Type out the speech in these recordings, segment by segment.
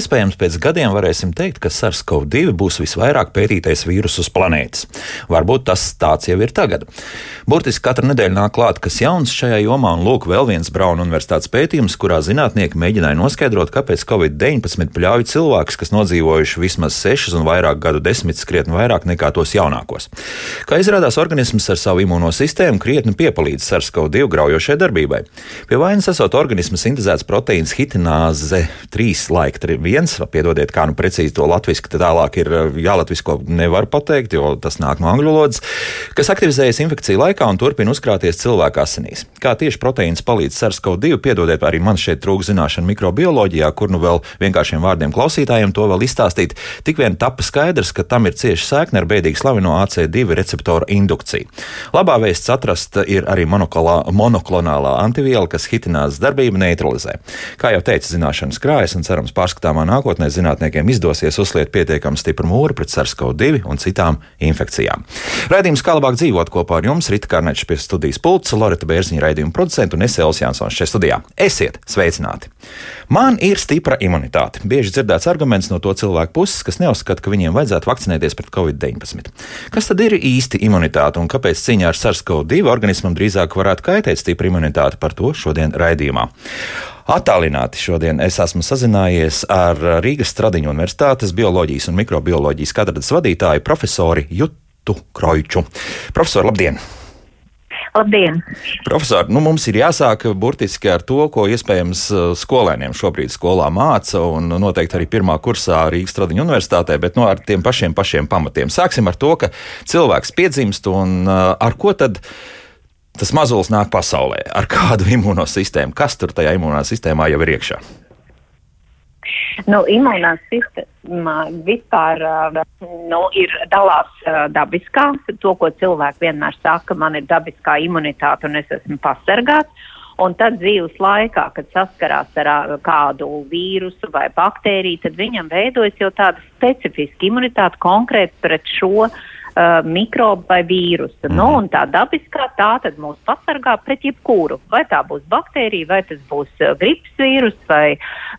Iespējams, pēc gadiem varēsim teikt, ka SARS-CoV-2 būs visvairāk pētītais vīrus uz planētas. Varbūt tas tāds jau ir tagad. Burtiski katru nedēļu nāk klāt, kas jauns šajā jomā, un lūk, vēl viens Brauna universitātes pētījums, kurā zinātnieki mēģināja noskaidrot, kāpēc Covid-19 pļauj cilvēkus, kas nodzīvojuši vismaz sešus un vairāk gadu desmitus, krietni vairāk nekā tos jaunākos. Kā izrādās, organisms ar savu imūno sistēmu krietni piepalīdz SARS-CoV-2 graujošai darbībai. Pie vainas esot organisma sintēzēts proteīns hitināze 3 laika viens, piedodiet, kā nu precīzi to latviešu tālāk ir eh, jālatvisko nevar pateikt, jo tas nāk no angļu valodas, kas aktivizējas infekciju laikā un turpina uzkrāties cilvēka asinīs. Kā tieši proteīns palīdz SARS-CoV-2, piedodiet, arī man šeit trūkst zināšanu mikrobioloģijā, kur nu vēl vienkāršiem vārdiem klausītājiem to vēl izstāstīt. Tik vien tapa skaidrs, ka tam ir cieši sēkne ar bēdīgi slaveno AC2 receptoru indukciju. Labā vēsts atrast ir arī monoklonālā antiviela, kas hitinās darbību neutralizē. Kā jau teicu, zināšanas krājas un cerams pārskatām neskatāmā nākotnē zinātniekiem izdosies uzliet pietiekami stipru mūru pret SARS-CoV-2 un citām infekcijām. Raidījums kā labāk dzīvot kopā ar jums, Rita Kārnečs pie studijas pulca, Loreta Bērziņa raidījuma producenta un Esēls Jansons šeit studijā. Esiet sveicināti! Man ir stipra imunitāte. Bieži dzirdēts arguments no to cilvēku puses, kas neuzskata, ka viņiem vajadzētu vakcinēties pret covid-19. Kas tad ir īsti imunitāte un kāpēc cīņā ar SARS-CoV-2 organismam drīzāk varētu kaitēt stipra imunitāte? Par to šodien raidījumā. Attālināti šodien es esmu sazinājies ar Rīgas Stradiņu Universitātes bioloģijas un mikrobioloģijas katedras vadītāju profesori Jutu Kroiču. Profesori, labdien! Labdien! Profesor, nu mums ir jāsāk burtiski ar to, ko iespējams uh, skolēniem šobrīd skolā māca, un noteikti arī pirmā kursā Rīgas Stradiņu universitātē, bet no nu, ar tiem pašiem, pašiem pamatiem. Sāksim ar to, ka cilvēks piedzimst un uh, ar ko tad tas mazulis nāk pasaulē ar kādu imūnosistēmu, kas tur tajā imūnosistēmā jau ir iekšā? Nu, imunā sistēma vispār nu, ir dalās dabiskā. To, ko cilvēki vienmēr saka, man ir dabiskā imunitāte un es esmu pasargāts. Un tad dzīves laikā, kad saskarās ar kādu vīrusu vai baktēriju, tad viņam veidojas jau tāda specifiska imunitāte konkrēti pret šo uh, uh, mikrobu vai vīrusu. Mm. Nu, mhm. un tā dabiskā tā tad mūs pasargā pret jebkuru. Vai tā būs baktērija, vai tas būs uh, gripas vīrus vai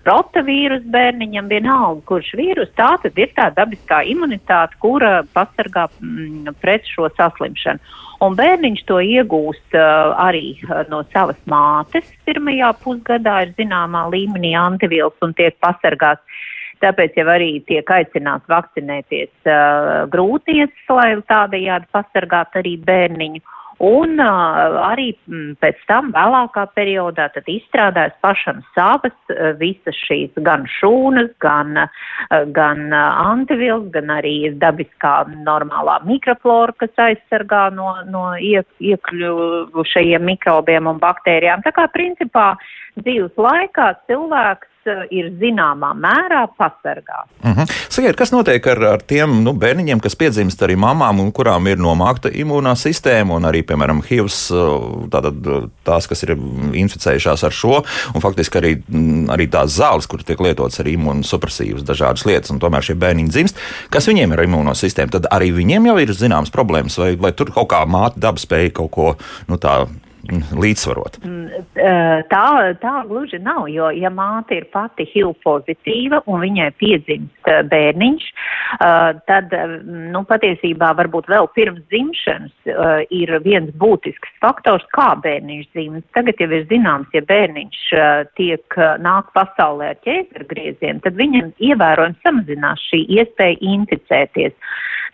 rotavīrus bērniņam, vienalga, kurš vīrus. Tā tad ir tā dabiskā imunitāte, kura pasargā mm, pret šo saslimšanu. Un bērniņš to iegūst uh, arī uh, no savas mātes. Pirmajā pusgadā ir zināmā līmenī antivielas un tiek pasargāts Tāpēc jau arī tiek aicināts vakcinēties uh, grūtiecis, lai tādējādi pasargātu arī bērniņu. Un uh, arī m, mm, pēc tam vēlākā periodā tad izstrādājas pašam savas uh, visas šīs gan šūnas, gan, uh, gan uh, antivils, gan arī dabiskā normālā mikroflora, kas aizsargā no, no iek, iekļuvušajiem mikrobiem un baktērijām. Tā kā principā dzīves laikā cilvēks ir zināmā mērā pasargāts. Uh -huh. Sakiet, kas notiek ar, ar tiem nu, bērniņiem, kas piedzimst arī mamām, un kurām ir nomākta imūnā sistēma, un arī, piemēram, HIV, eh, tātad tās, kas ir inficējušās ar šo, un faktiski arī, mm, arī tās zāles, kur tiek lietotas arī imūnosupresīvas dažādas lietas, un tomēr šie bērniņi dzimst, kas viņiem ir imūno sistēma, tad arī viņiem jau ir zināmas problēmas, vai, vai tur kaut kā māte daba spēja kaut ko nu, tādu līdzsvarot? Mm, tā, tā gluži nav, jo ja māte ir pati HIV pozitīva un viņai piedzimst bērniņš, tad nu, patiesībā varbūt vēl pirms dzimšanas ir viens būtisks faktors, kā bērniņš dzimst. Tagad jau ir zināms, ja bērniņš tiek nāk pasaulē ar ķēzargriezienu, tad viņam ievērojami samazinās šī iespēja inficēties.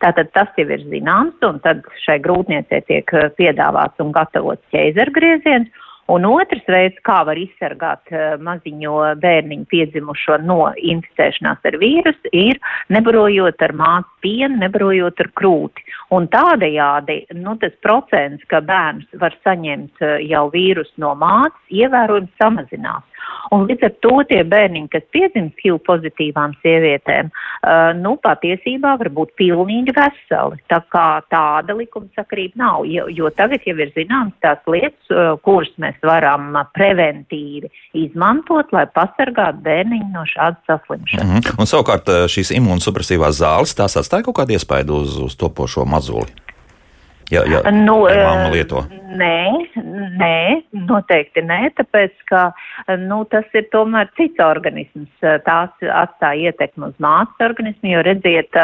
Tātad tas jau ir zināms, un tad šai grūtniecei tiek eh, piedāvāts un gatavots ķēzergrieziens. Un otrs veids, kā var izsargāt uh, maziņo bērniņu piedzimušo no inficēšanās ar vīrusu, ir nebarojot ar mātes pienu, nebarojot ar krūti. Un tādējādi nu, tas procents, ka bērns var saņemt uh, jau vīrusu no mātes, ievērojami samazinās. Un līdz ar to tie bērniņi, kas piedzimst HIV pozitīvām sievietēm, uh, nu, patiesībā var būt pilnīgi veseli. Tā kā tāda likumsakarība nav, jo, jo tagad jau ir zināms tās lietas, uh, kuras mēs varam preventīvi izmantot, lai pasargātu bērniņu no šādas saslimšanas. Mm -hmm. Un savukārt uh, šīs imūnsupresīvās zāles, tās atstāja kaut kādu iespaidu uz, uz topošo mazuli? Ja, ja nu, mamma lieto. Nē, nē, noteikti nē, tāpēc, ka nu, tas ir tomēr cits organisms. Tās atstāja ietekmi uz māsas organismu, jo redziet,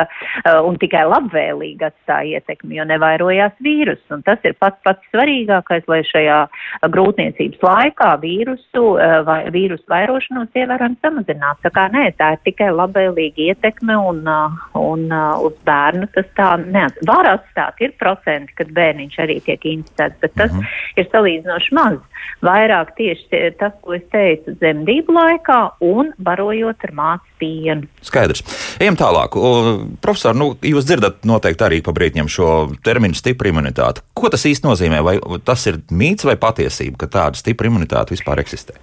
un tikai labvēlīgi atstāja ietekmi, jo nevairojās vīrus. Un tas ir pats pats svarīgākais, lai šajā grūtniecības laikā vīrusu vai vīrusu vairošanos ievērojami samazinātu. Tā kā nē, tā ir tikai labvēlīga ietekme un, un uz bērnu tas tā neats. Var atstāt, ir procenti, kad bērniņš arī tiek inficēts, bet tas mm -hmm. ir salīdzinoši maz. Vairāk tieši tas, ko es teicu, zemdību laikā un barojot ar mācu pienu. Skaidrs. Ejam tālāk. O, profesor, nu, jūs dzirdat noteikti arī pa brītņiem šo terminu stipra imunitāte. Ko tas īsti nozīmē? Vai tas ir mīts vai patiesība, ka tāda stipra imunitāte vispār eksistē?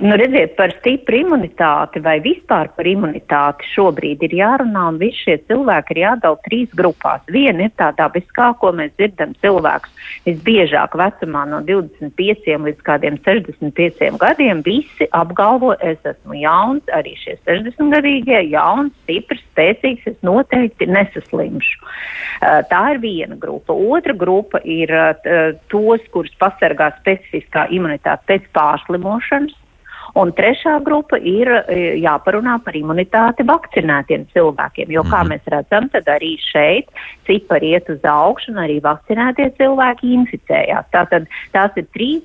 Nu, redziet, par stipru imunitāti vai vispār par imunitāti šobrīd ir jārunā, un visi šie cilvēki ir jādala trīs grupās. Viena ir tā dabiskā, ko mēs dzirdam cilvēkus visbiežāk vecumā no 25 līdz kādiem 65 gadiem. Visi apgalvo, es esmu jauns, arī šie 60 gadīgie, jauns, stiprs, spēcīgs, es noteikti nesaslimšu. Tā ir viena grupa. Otra grupa ir tos, kurus pasargā specifiskā imunitāte pēc pārslimošanas. Un trešā grupa ir e, jāparunā par imunitāti vakcinētiem cilvēkiem, jo, kā mhm. mēs redzam, tad arī šeit cipari iet uz augšu un arī vakcinētie cilvēki inficējās. Tātad tās ir trīs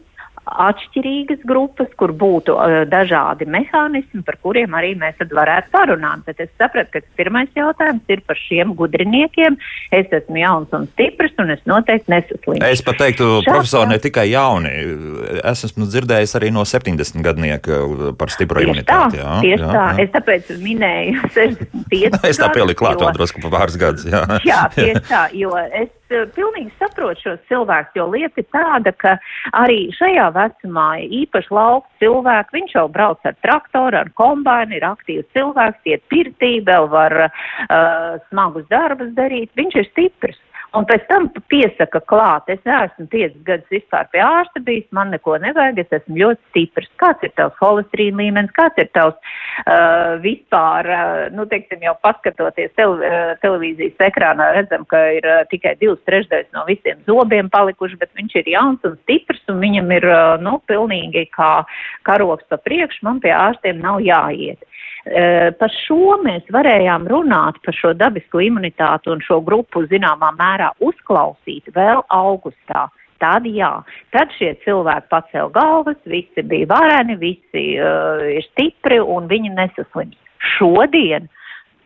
atšķirīgas grupas, kur būtu uh, dažādi mehānismi, par kuriem arī mēs varētu parunāt. Bet es sapratu, ka pirmais jautājums ir par šiem gudriniekiem. Es esmu jauns un stiprs, un es noteikti nesaslimšu. Es pat teiktu, Šāds, profesori, ne tikai jauni. Es esmu dzirdējis arī no 70 gadnieku par stipru imunitāti. Jā, tieši jā, tā. Jā. Es tāpēc minēju 65. es tā pieliku klāt vēl drusku pa pāris gadus. Jā, jā tieši tā, jo es pilnīgi saprotu šos cilvēkus, jo lieta ir tāda, ka arī šajā vecumā īpaši lauka cilvēki, viņš jau brauc ar traktoru, ar kombainu, ir aktīvs cilvēks, iet pirtī, vēl var uh, smagus darbus darīt, viņš ir stiprs. Un pēc tam piesaka klāt, es neesmu piecas gadus vispār pie ārsta bijis, man neko nevajag, es esmu ļoti stiprs. Kāds ir tavs holesterīna līmenis, kāds ir tavs uh, vispār, uh, nu, teiksim, jau paskatoties tel, uh, televīzijas ekrānā, redzam, ka ir uh, tikai divas trešdaļas no visiem zobiem palikuši, bet viņš ir jauns un stiprs un viņam ir, uh, nu, pilnīgi kā karoks pa priekšu, man pie ārstiem nav jāiet. Eh, par šo mēs varējām runāt, par šo dabisko imunitāti un šo grupu zināmā mērā uzklausīt vēl augustā. Tad jā, tad šie cilvēki pacēla galvas, visi bija vareni, visi uh, ir stipri un viņi nesaslims. Šodien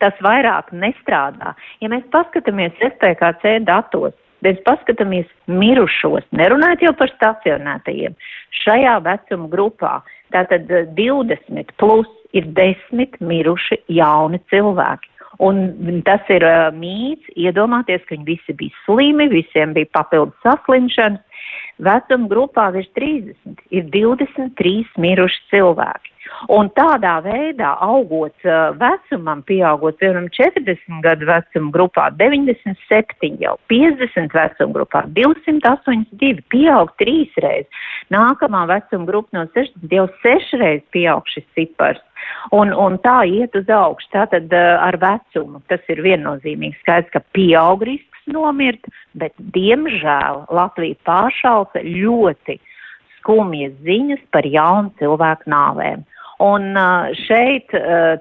tas vairāk nestrādā. Ja mēs paskatāmies SPKC datos, mēs paskatāmies mirušos, nerunājot jau par stacionētajiem, šajā vecuma grupā, tātad 20 plus ir desmit miruši jauni cilvēki. Un tas ir uh, mīts, iedomāties, ka viņi visi bija slimi, visiem bija papildus saslimšanas. Vecuma grupā virs 30 ir 23 miruši cilvēki. Un tādā veidā augot uh, vecumam, pieaugot piemēram 40 gadu vecuma grupā, 97 jau 50 vecuma grupā, 282 pieaug trīsreiz. Nākamā vecuma grupa no 60 jau sešreiz pieaug šis cipars. Un, un tā iet uz augšu. Tātad uh, ar vecumu tas ir viennozīmīgi skaidrs, ka pieaug risks nomirt, bet diemžēl Latvija pāršalta ļoti skumjas ziņas par jaunu cilvēku nāvēm. Un šeit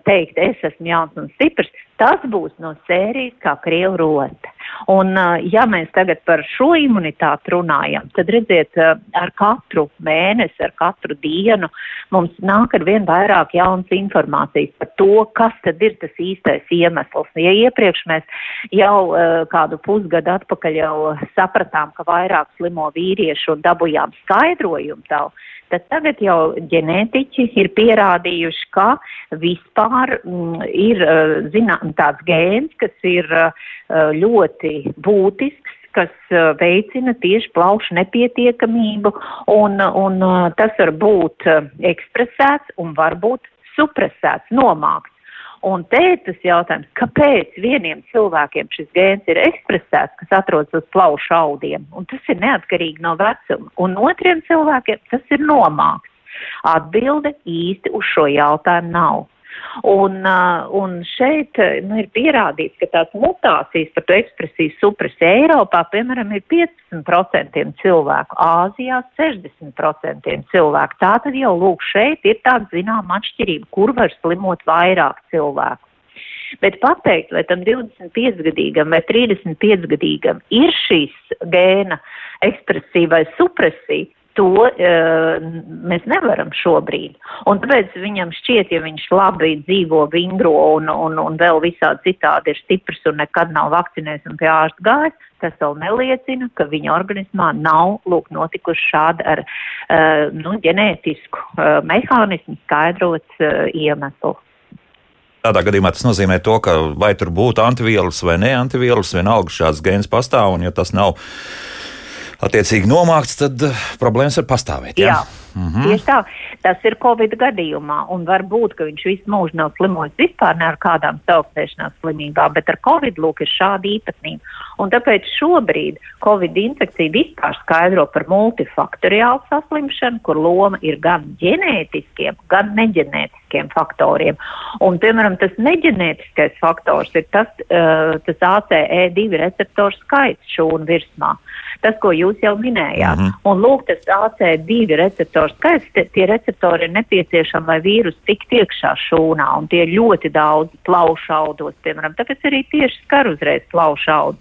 teikt, es esmu jauns un stiprs, tas būs no sērijas kā krievu rote. Un, ja mēs tagad par šo imunitāti runājam, tad redziet, ar katru mēnesi, ar katru dienu mums nāk ar vien vairāk jaunas informācijas par to, kas tad ir tas īstais iemesls. Ja iepriekš mēs jau kādu pusgadu atpakaļ jau sapratām, ka vairāk slimo vīriešu un dabujām skaidrojumu tavu, tad tagad jau ģenētiķi ir pierādījuši, ka vispār mm, ir zinām, tāds gēns, kas ir ļoti būtisks kas veicina tieši plaušu nepietiekamību, un, un tas var būt ekspresēts un var būt supresēts, nomākts. Un te ir tas jautājums, kāpēc vieniem cilvēkiem šis gēns ir ekspresēts, kas atrodas uz plaušu audiem, un tas ir neatkarīgi no vecuma, un otriem cilvēkiem tas ir nomākts. Atbilde īsti uz šo jautājumu nav. Un, uh, un šeit nu, ir pierādīts, ka tās mutācijas par to ekspresiju supresiju Eiropā, piemēram, ir 15% cilvēku, Āzijā 60% cilvēku. Tā tad jau lūk šeit ir tāda zināma atšķirība, kur var slimot vairāk cilvēku. Bet pateikt, vai tam 25-gadīgam vai 35-gadīgam ir šīs gēna ekspresija vai supresija, to uh, mēs nevaram šobrīd. Un tāpēc viņam šķiet, ja viņš labi dzīvo vingro un, un, un vēl visādi citādi ir stiprs un nekad nav vakcinējis un pie ārsta gājis, tas vēl neliecina, ka viņa organismā nav lūk notikuši šādi ar uh, nu, ģenētisku uh, mehānismu skaidrots uh, iemeslu. Tādā gadījumā tas nozīmē to, ka vai tur būtu antivielas vai ne antivielas, vienalga šāds gēns pastāv, un ja tas nav attiecīgi nomākts, tad problēmas var pastāvēt. Jā. jā. -hmm. Tieši tā, tas ir Covid gadījumā, un var būt, ka viņš visu mūžu nav slimojis vispār ne ar kādām sauktēšanās slimībām, bet ar Covid lūk ir šāda īpatnība. Un tāpēc šobrīd Covid infekcija vispār skaidro par multifaktoriālu saslimšanu, kur loma ir gan ģenētiskiem, gan neģenētiskiem faktoriem. Un, piemēram, tas neģenētiskais faktors ir tas, uh, tas ACE2 receptoru skaits šūnu virsmā. Tas, ko jūs jau minējāt. Mm -hmm. Un lūk, tas AC2 receptoru receptoru skaits, tie, receptori ir nepieciešami, lai vīrus tiktu iekšā šūnā, un tie ļoti daudz plaušaudos, piemēram, tāpēc arī tieši skar uzreiz plaušaudus.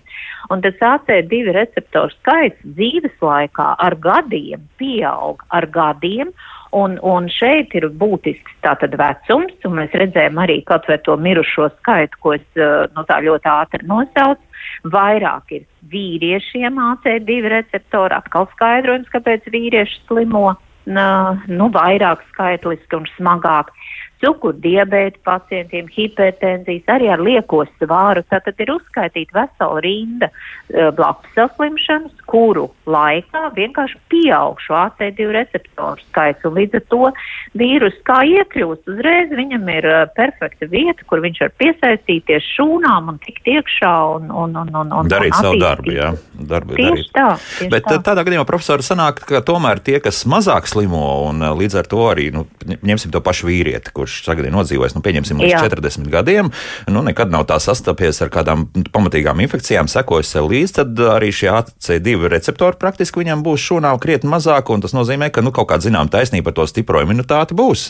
Un tas AC2 receptoru skaits dzīves laikā ar gadiem pieaug ar gadiem, Un, un šeit ir būtisks tātad vecums, un mēs redzējām arī kaut vai to mirušo skaitu, ko es nu, tā ļoti ātri nosaucu. Vairāk ir vīriešiem AC2 receptori, atkal skaidrojums, kāpēc vīrieši slimo nu, vairāk skaitliski un smagāk cukurdiabēta pacientiem, hipertenzijas, arī ar lieko svāru. Tātad ir uzskaitīta vesela rinda uh, blakus saslimšanas, kuru laikā vienkārši pieaug šo AC2 receptoru skaits. Un līdz ar to vīrus kā iekļūst uzreiz, viņam ir uh, perfekta vieta, kur viņš var piesaistīties šūnām un tikt iekšā un, un, un, un, un darīt un savu darbu. Jā, darbu tieši darīt. tā. Tieši Bet tā. tādā gadījumā profesori sanāk, ka tomēr tie, kas mazāk slimo un līdz ar to arī, nu, ņemsim to pašu vīrieti, kurš kurš ir nodzīvojis, nu, pieņemsim, līdz Jā. 40 gadiem, nu, nekad nav tā sastapies ar kādām pamatīgām infekcijām, sekojis sev līdzi, tad arī šie AC2 receptori praktiski viņam būs šūnā krietni mazāk, un tas nozīmē, ka nu, kaut kāda zināma taisnība par to stipro imunitāti būs.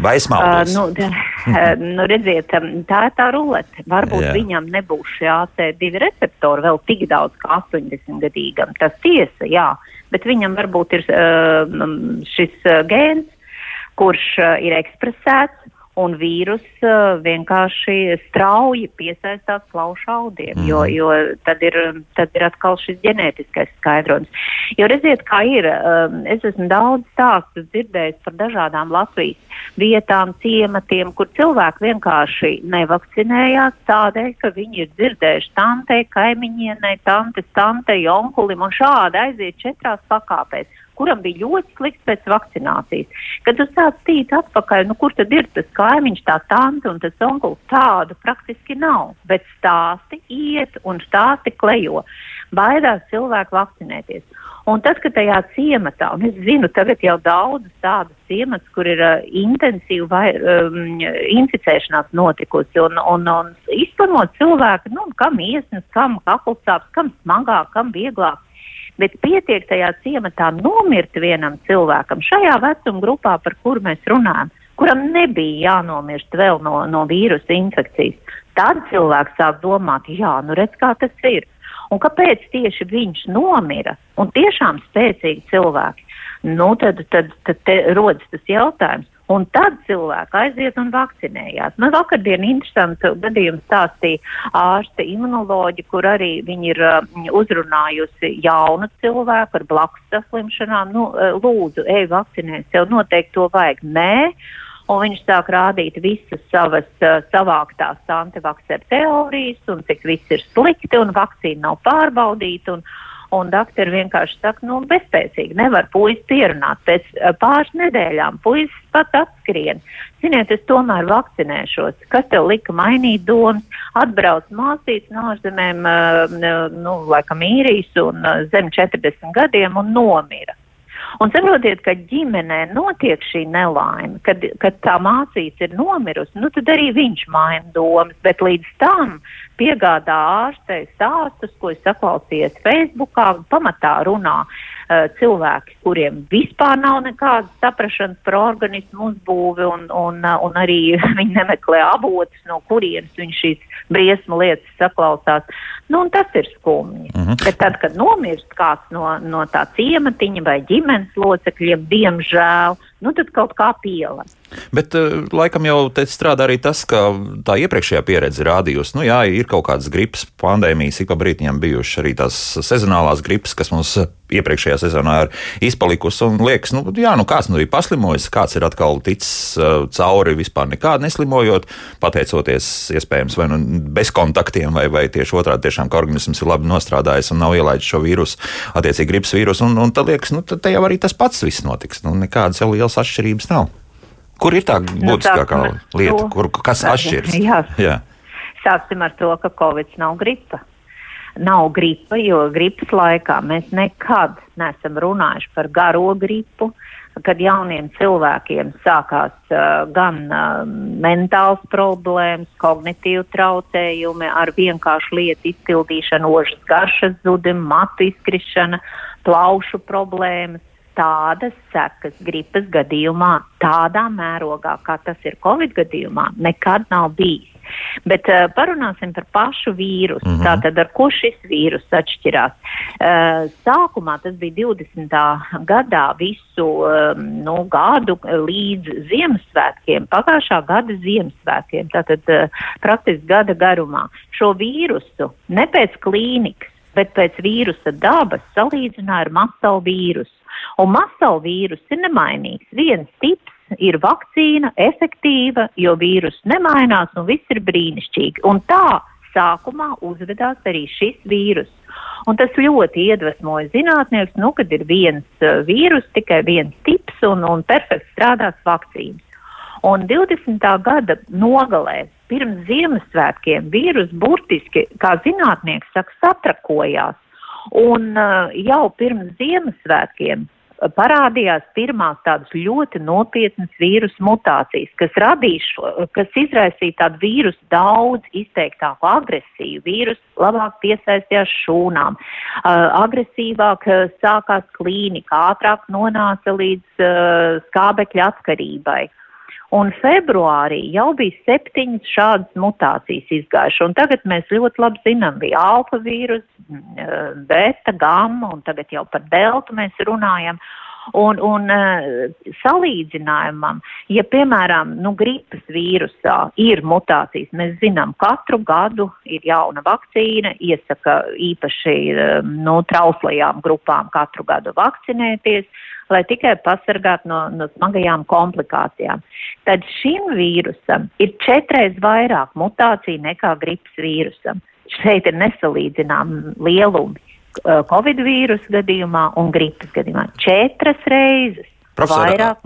Vai es maldos? Uh, nu, nu, redziet, tā ir tā rulete. Varbūt Jā. viņam nebūs šie AC2 receptori vēl tik daudz kā 80 gadīgam. Tas tiesa, jā. Bet viņam varbūt ir uh, šis uh, gēns, kurš uh, ir ekspresēts, un vīrus uh, vienkārši strauji piesaistās plaušu audiem, mm. jo, jo tad, ir, tad ir atkal šis ģenētiskais skaidrojums. Jo redziet, kā ir, um, es esmu daudz stāstu dzirdējis par dažādām Latvijas vietām, ciematiem, kur cilvēki vienkārši nevakcinējās tādēļ, ka viņi ir dzirdējuši tantei, kaimiņienai, tantes, tantei, onkulim un šādi aiziet četrās pakāpēs kuram bija ļoti slikts pēc vakcinācijas. Kad tu sāc tīt atpakaļ, nu kur tad ir tas kaimiņš, tā tante un tas onkulis, tādu praktiski nav. Bet stāsti iet un stāsti klejo. Baidās cilvēki vakcinēties. Un tad, kad tajā ciematā, un es zinu tagad jau daudzus tādus ciematus, kur ir uh, intensīva vai, um, inficēšanās notikusi, un, un, un izplanot cilvēku, nu, kam iesnas, kam kaklsāps, kam smagāk, kam vieglāk bet pietiek tajā ciematā nomirt vienam cilvēkam šajā vecuma grupā, par kuru mēs runājam, kuram nebija jānomirst vēl no, no vīrusa infekcijas. Tad cilvēks sāk domāt, jā, nu redz, kā tas ir. Un kāpēc tieši viņš nomira? Un tiešām spēcīgi cilvēki. Nu, tad, tad, tad, rodas tas jautājums, Un tad cilvēki aiziet un vakcinējās. Man nu, vakardien interesantu gadījumu stāstīja ārste imunoloģi, kur arī viņi ir uh, uzrunājusi jaunu cilvēku ar blakus saslimšanām. Nu, uh, lūdzu, ej vakcinēt, tev noteikti to vajag. Nē. Un viņš sāk rādīt visas savas uh, savāktās antivakcēra teorijas un cik viss ir slikti un vakcīna nav pārbaudīta. Un, Un doktori vienkārši saka, nu, bezspēcīgi, nevar puisis pierunāt. Pēc uh, pāris nedēļām puisis pat atskrien. Ziniet, es tomēr vakcinēšos. Kas tev lika mainīt domas? Atbrauc māsīts no ārzemēm, uh, nu, laikam īrijas un uh, zem 40 gadiem un nomira. Un saprotiet, ka ģimenē notiek šī nelaime, kad, kad tā mācīca ir nomirusi, nu tad arī viņš maina domas, bet līdz tam piegādā ārstei stāstus, ko es saklausījos Facebookā, pamatā runā cilvēki, kuriem vispār nav nekādas saprašanas par organismu uzbūvi un, un, un arī viņi nemeklē avotus, no kurienes viņš šīs briesmu lietas saklausās. Nu, tas ir skumji. Mhm. -huh. Bet tad, kad nomirst kāds no, no tā ciematiņa vai ģimenes locekļiem, diemžēl, nu tad kaut kā pielāgot. Bet uh, laikam jau te strādā arī tas, ka tā iepriekšējā pieredze rādījusi, nu jā, ir kaut kādas gripas pandēmijas, ik pa brītiņam bijušas arī tās sezonālās gripas, kas mums iepriekšējā sezonā ir izpalikusi. Un liekas, nu jā, nu kāds nu ir paslimojis, kāds ir atkal ticis uh, cauri vispār nekādu neslimojot, pateicoties iespējams vai nu bez kontaktiem, vai, vai tieši otrādi tiešām, ka organisms ir labi nostrādājis un nav ielaidis šo vīrusu, attiecīgi gripas vīrusu. Un, un tad liekas, nu tad jau arī tas pats viss notiks. Nu, nekādas jau lielas atšķirības nav. Kur ir tā nu, būtiskākā nu, lieta, kur, kas atšķiras? Jā. jā. Sāksim ar to, ka Covid nav gripa. Nav gripa, jo gripas laikā mēs nekad neesam runājuši par garo gripu, kad jauniem cilvēkiem sākās uh, gan uh, mentāls problēmas, kognitīvi traucējumi ar vienkāršu lietu izpildīšanu, ožas garšas zudim, matu izkrišana, plaušu problēmas tādas sekas gripas gadījumā, tādā mērogā, kā tas ir Covid gadījumā, nekad nav bijis. Bet uh, parunāsim par pašu vīrusu. Mm -hmm. Tātad, ar ko šis vīrus atšķirās? Uh, sākumā tas bija 20. gadā visu um, nu, gadu līdz Ziemassvētkiem, pagājušā gada Ziemassvētkiem, tātad uh, praktiski gada garumā. Šo vīrusu ne pēc klīnikas, bet pēc vīrusa dabas salīdzināja ar masalu vīrusu. Un masalu vīrus ir nemainīgs. Viens tips ir vakcīna, efektīva, jo vīrus nemainās un viss ir brīnišķīgi. Un tā sākumā uzvedās arī šis vīrus. Un tas ļoti iedvesmoja zinātniekus, nu, kad ir viens uh, vīrus, tikai viens tips un, un perfekti strādās vakcīnas. Un 20. gada nogalē, pirms Ziemassvētkiem, vīrus burtiski, kā zinātnieks saka, satrakojās Un uh, jau pirms Ziemassvētkiem parādījās pirmās tādas ļoti nopietnas vīrusu mutācijas, kas radīja, kas izraisīja tādu vīrusu daudz izteiktāku agresiju. Vīrus labāk piesaistījās šūnām, agresīvāk sākās klīnika, ātrāk nonāca līdz skābekļa atkarībai. Un februārī jau bija septiņas šādas mutācijas izgājušas. Un tagad mēs ļoti labi zinām, bija alfa vīrus, mm, beta, gamma, un tagad jau par deltu mēs runājam. Un, un uh, salīdzinājumam, ja piemēram nu, gripas vīrusā ir mutācijas, mēs zinām, katru gadu ir jauna vakcīna, iesaka īpaši uh, nu, trauslajām grupām katru gadu vakcinēties, lai tikai pasargātu no, no smagajām komplikācijām. Tad šim vīrusam ir četreiz vairāk mutāciju nekā gripas vīrusam. Šeit ir nesalīdzināmi lielumi. Uh, Covid vīrusu gadījumā un gripas gadījumā četras reizes. Profesor, vairāk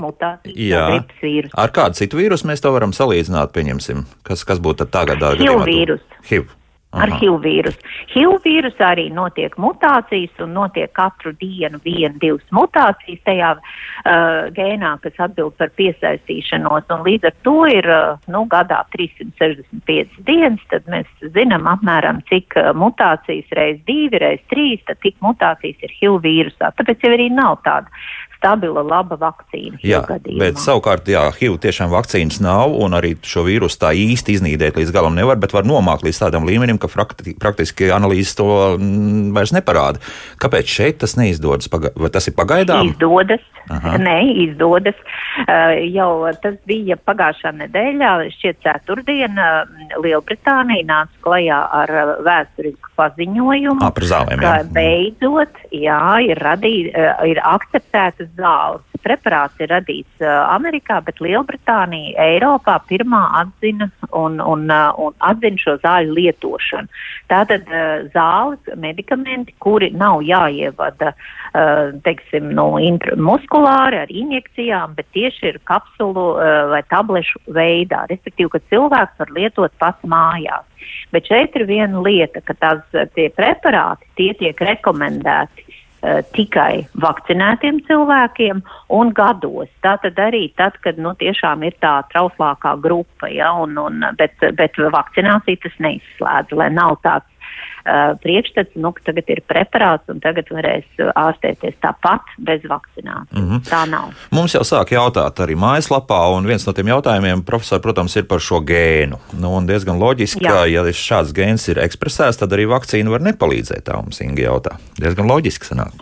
vīrusu. Ar kādu citu vīrusu mēs to varam salīdzināt, pieņemsim? Kas, kas būtu tagad? HIV vīrus. HIV ar HIV vīrusu. HIV vīrusā arī notiek mutācijas un notiek katru dienu viena, divas mutācijas tajā uh, gēnā, kas atbild par piesaistīšanos, un līdz ar to ir, uh, nu, gadā 365 dienas, tad mēs zinām apmēram, cik uh, mutācijas reiz divi, reiz trīs, tad tik mutācijas ir HIV vīrusā. Tāpēc jau arī nav tāda stabila, laba vakcīna. Jā, gadījumā. bet savukārt, jā, HIV tiešām vakcīnas nav, un arī šo vīrusu tā īsti iznīdēt līdz galam nevar, bet var nomākt līdz tādam līmenim, ka prakti, praktiski analīzes to mm, vairs neparāda. Kāpēc šeit tas neizdodas? Paga vai tas ir pagaidām? Izdodas. Aha. Nē, izdodas. Uh, jau tas bija pagājušā nedēļā, šķiet ceturtdiena, Lielbritānija nāca klajā ar vēsturisku paziņojumu, à, par zālēm, ka jā. beidzot, jā, ir, radī, uh, ir akceptētas zāles. Preparāts ir radīts uh, Amerikā, bet Lielbritānija Eiropā pirmā atzina un, un, uh, un atzina šo zāļu lietošanu. Tātad uh, zāles, medikamenti, kuri nav jāievada, uh, teiksim, no muskulāri ar injekcijām, bet tieši ir kapsulu uh, vai tablešu veidā, respektīvi, ka cilvēks var lietot pats mājās. Bet šeit ir viena lieta, ka tās tie preparāti, tie tiek rekomendēti tikai vakcinētiem cilvēkiem un gados. Tātad arī tad, kad nu, tiešām ir tā trauslākā grupa, ja, un, un, bet, bet vakcinācija tas neizslēdz, lai nav tāds uh, priekšstats, nu, ka tagad ir preparāts un tagad varēs ārstēties tāpat bez vakcinācijas. Mm -hmm. Tā nav. Mums jau sāk jautāt arī mājaslapā, un viens no tiem jautājumiem, profesor, protams, ir par šo gēnu. Nu, un diezgan loģiski, Jā. ka, ja šāds gēns ir ekspresēts, tad arī vakcīna var nepalīdzēt. Tā mums Inga jautā. Diezgan loģiski sanāk.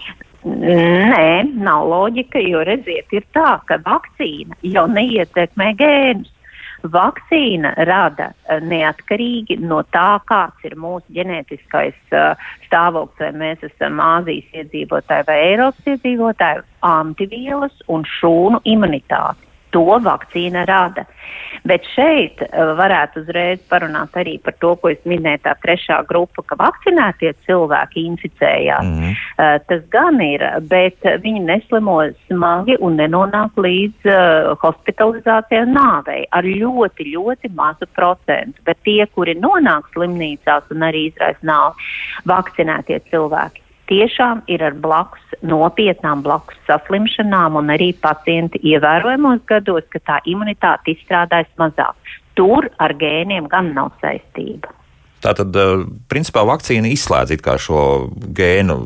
Nē, nav loģika, jo redziet, ir tā, ka vakcīna jau neietekmē gēnus. Vakcīna rada eh, neatkarīgi no tā, kāds ir mūsu ģenētiskais uh, stāvoklis, vai mēs esam Āzijas iedzīvotāji vai Eiropas iedzīvotāji, antivielas un šūnu imunitāti to vakcīna rada. Bet šeit uh, varētu uzreiz parunāt arī par to, ko es minēju, tā trešā grupa, ka vakcinētie cilvēki inficējās. Mm -hmm. uh, tas gan ir, bet viņi neslimo smagi un nenonāk līdz uh, hospitalizācijai un nāvei ar ļoti, ļoti mazu procentu. Bet tie, kuri nonāk slimnīcās un arī izraisa nāvi, vakcinētie cilvēki tiešām ir ar blakus nopietnām blakus saslimšanām, un arī pacienti ievērojamos gados, ka tā imunitāte izstrādājas mazāk. Tur ar gēniem gan nav saistība. Tātad, eh, principā, vakcīna izslēdz šo gēnu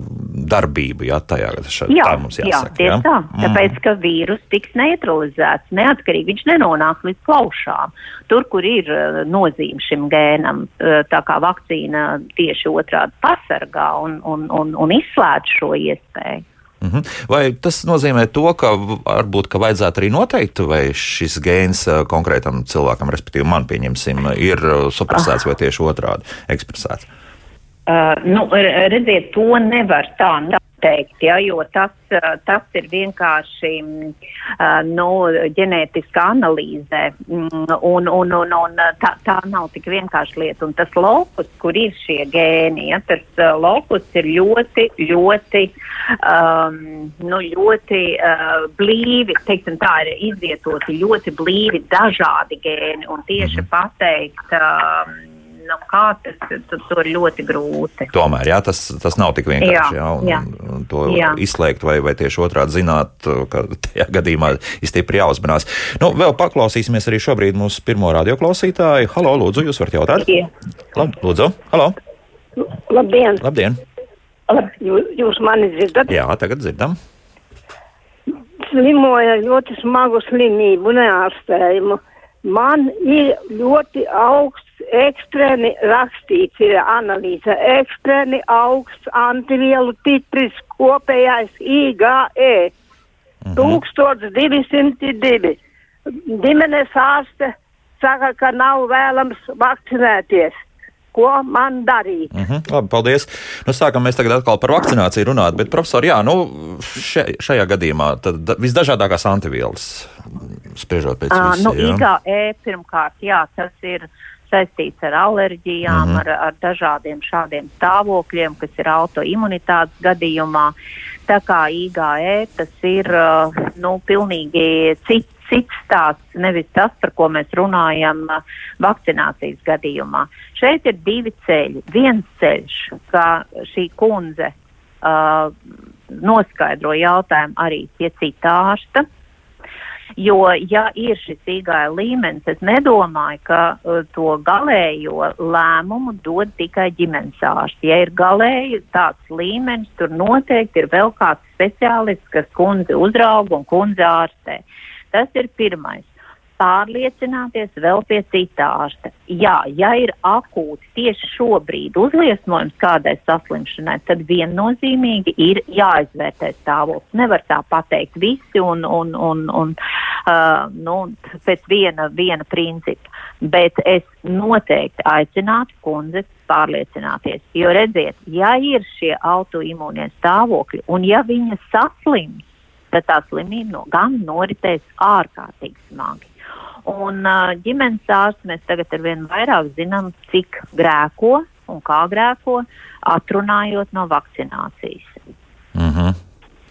darbību, ja tajā šā, jā, tā mums jāsaka. Jā, ja? tā. Mm. Tāpēc, ka vīrus tiks neutralizēts neatkarīgi, viņš nenonāk līdz plaušām. Tur, kur ir uh, nozīme šim gēnam, uh, tā kā vakcīna tieši otrādi pasargā un, un, un, un izslēdz šo iespēju. -hmm. Vai tas nozīmē to, ka varbūt ka vajadzētu arī noteikt, vai šis gēns konkrētam cilvēkam, respektīvi man pieņemsim, ir supresēts vai tieši otrādi ekspresēts? Uh, nu, redziet, to nevar tā teikt, ja, jo tas, tas ir vienkārši nu, ģenētiska analīze, mm, un, un, un, un tā, tā nav tik vienkārši lieta. Un tas laukus, kur ir šie gēni, ja, tas laukus ir ļoti, ļoti, um, nu, ļoti uh, blīvi, teiksim tā, ir izvietoti ļoti blīvi dažādi gēni, un tieši mhm. pateikt, um, nu, kā tas tur, tur ļoti grūti. Tomēr jā, tas, tas nav tik vienkārši. Jā, jā, un, jā. Un to jā. izslēgt vai, vai tieši otrādi zināt, ka tajā gadījumā izstipri jāuzmanās. Nu, vēl paklausīsimies arī šobrīd mūsu pirmo radioklausītāju. Halo, lūdzu, jūs varat jautāt? Jā. Lab, lūdzu, halo. Labdien! Labdien! Lab, jūs, jūs mani dzirdat? Jā, tagad dzirdam. Slimoja ļoti smagu slimību, neārstējumu. Man ir ļoti augsts ekstrēmi rakstīts ir analīze, ekstrēmi augsts antivielu titris kopējais IgE mhm. 1202. Ģimenes ārste saka, ka nav vēlams vakcinēties. Ko man darīt? Mm -hmm, labi, paldies. Nu, sākam mēs tagad atkal par vakcināciju runāt, bet, profesor, jā, nu, še, šajā gadījumā tad visdažādākās antivielas spriežot pēc uh, visi, nu, jā. IgE pirmkārt, jā, tas ir saistīts ar alerģijām, mm -hmm. ar, ar dažādiem šādiem stāvokļiem, kas ir autoimunitātes gadījumā. Tā kā IgE tas ir uh, nu, pilnīgi cits. Cits stāsts, nevis tas, par ko mēs runājam uh, vakcinācijas gadījumā. Šeit ir divi ceļi. Viens ceļš, ka šī kundze uh, noskaidro jautājumu arī pie cita ārsta, Jo, ja ir šis īgāja līmenis, es nedomāju, ka uh, to galējo lēmumu dod tikai ģimenes ārsti. Ja ir galēji tāds līmenis, tur noteikti ir vēl kāds speciālists, kas kundzi uzrauga un kundzi ārstē. Tas ir pirmais pārliecināties vēl pie cita ārsta. Jā, ja ir akūti tieši šobrīd uzliesmojums kādai saslimšanai, tad viennozīmīgi ir jāizvērtē stāvoklis. Nevar tā pateikt visi un, un, un, un uh, nu, pēc viena, viena principa. Bet es noteikti aicinātu kundzes pārliecināties. Jo redziet, ja ir šie autoimūnie stāvokļi un ja viņa saslims, tad tā slimība no, gan noritēs ārkārtīgi smagi. Un ģimenes ārsts mēs tagad ar vien vairāk zinām, cik grēko un kā grēko, atrunājot no vakcinācijas. Mm -hmm.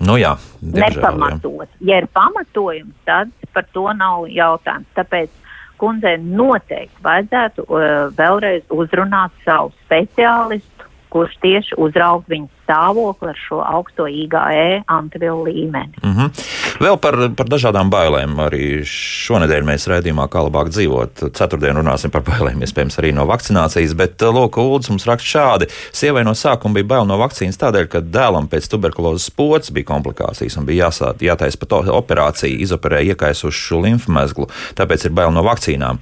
Nu jā, diemžēl, nepamatot. Jā. Ja ir pamatojums, tad par to nav jautājums. Tāpēc kundzei noteikti vajadzētu uh, vēlreiz uzrunāt savu speciālistu, kurš tieši uzraug viņu stāvokli ar šo augsto IgE antivielu līmeni. Mm -hmm. Vēl par, par dažādām bailēm. Arī šonadēļ mēs raidījumā, kā labāk dzīvot. Ceturtdien runāsim par bailēm, iespējams, arī no vakcinācijas. Bet, lūk, Uldis mums raksta šādi. Sievai no sākuma bija bail no vakcīnas tādēļ, ka dēlam pēc tuberkulozes pocis bija komplikācijas un bija jāsāt, jātaisa pat operācija, izoperēja iekaisušu limfmezglu. Tāpēc ir bail no vakcīnām.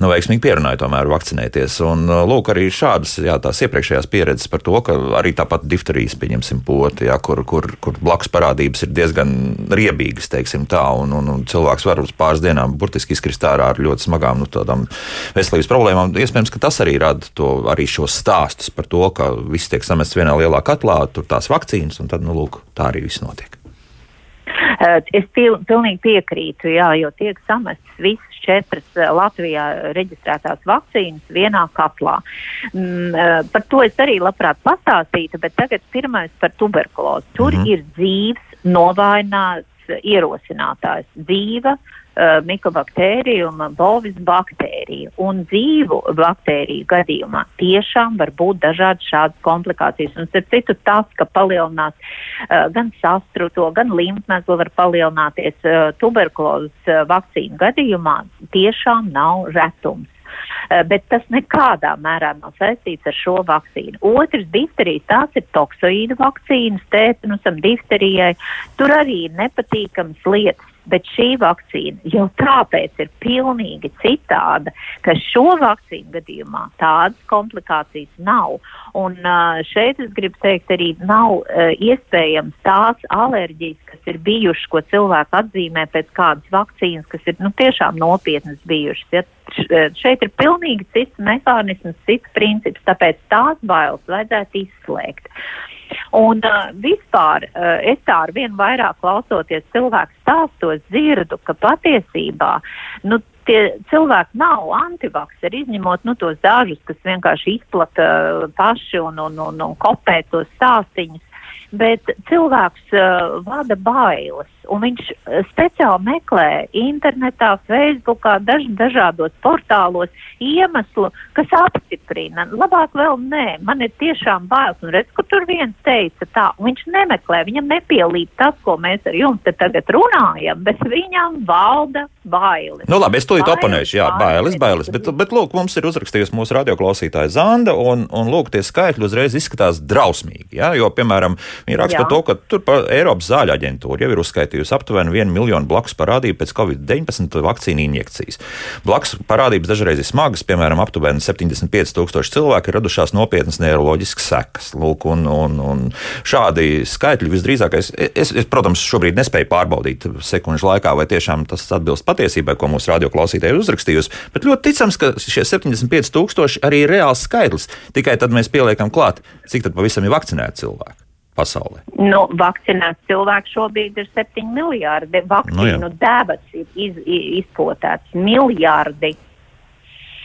Nu, veiksmīgi pierunāja tomēr vakcinēties. Un, lūk, arī šādas, jā, iepriekšējās pieredzes par to, ka arī tāpat difterija baterijas, pieņemsim, poti, ja, kur, kur, kur blakus parādības ir diezgan riebīgas, teiksim tā, un, un, un cilvēks var uz pāris dienām burtiski izkrist ārā ar ļoti smagām nu, veselības problēmām. Iespējams, ka tas arī rada to, arī šos stāstus par to, ka viss tiek samests vienā lielā katlā, tur tās vakcīnas, un tad, nu, lūk, tā arī viss notiek. Es pil, pilnīgi piekrītu, jā, jo tiek samestas visas četras Latvijā reģistrētās vakcīnas vienā katlā. Mm, par to es arī labprāt pastāstītu, bet tagad pirmais par tuberkulozi. Tur mm -hmm. ir dzīves novājināts ierosinātājs, dzīva uh, mikobaktērija un bovis baktērija. Un dzīvu baktēriju gadījumā tiešām var būt dažādas šādas komplikācijas. Un, starp citu, tas, ka palielinās uh, gan sastruto, gan limfmezgla var palielināties uh, tuberkulozes uh, vakcīnu gadījumā, tiešām nav retums. Uh, bet tas nekādā mērā nav saistīts ar šo vakcīnu. Otrs, difterijas, tās ir toksoīdu vakcīnas, tētanusam, difterijai. Tur arī ir nepatīkamas lietas bet šī vakcīna jau tāpēc ir pilnīgi citāda, ka šo vakcīnu gadījumā tādas komplikācijas nav. Un šeit es gribu teikt, arī nav iespējams tās alerģijas, kas ir bijušas, ko cilvēki atzīmē pēc kādas vakcīnas, kas ir nu, tiešām nopietnas bijušas. Ja? Šeit ir pilnīgi cits mehānisms, cits princips, tāpēc tās bailes vajadzētu izslēgt. Uh, Un uh, vispār uh, es tā ar vien vairāk klausoties cilvēku stāstos dzirdu, ka patiesībā nu, tie cilvēki nav antivakseri, izņemot nu, tos dažus, kas vienkārši izplata uh, paši un, un, un, un kopē tos stāstīņus. Bet cilvēks uh, vada bailes un viņš eh, speciāli meklē internetā, Facebookā, daž, dažādos portālos iemeslu, kas apstiprina. Labāk vēl nē, man ir tiešām bailes, un redz, kur tur viens teica tā, un viņš nemeklē, viņam nepielīd tas, ko mēs ar jums te tagad runājam, bet viņam valda bailes. Nu labi, es to oponēšu, jā, bailes, bailes, bet, bet lūk, mums ir uzrakstījusi mūsu radioklausītāja Zanda, un, un lūk, tie skaitļi uzreiz izskatās drausmīgi, jā, jo, piemēram, viņi raksta par to, ka tur pa Eiropas zāļu aģentūra jau ir uzskaitījusi uzskaitījusi aptuveni 1 miljonu blakus parādību pēc Covid-19 vakcīnu injekcijas. Blakus parādības dažreiz ir smagas, piemēram, aptuveni 75 tūkstoši cilvēku ir radušās nopietnas neiroloģiskas sekas. Lūk, un, un, un šādi skaitļi visdrīzāk, es, es, es, protams, šobrīd nespēju pārbaudīt sekundžu laikā, vai tiešām tas atbilst patiesībai, ko mūsu radioklausītāji ir uzrakstījusi, bet ļoti ticams, ka šie 75 tūkstoši arī ir reāls skaitlis. Tikai tad mēs pieliekam klāt, cik tad pavisam ir vakcinēti cilvēki pasaulē? Nu, vakcinēts cilvēks šobrīd ir 7 miljardi. Vakcīnu nu, debats ir iz, izpotēts miljardi.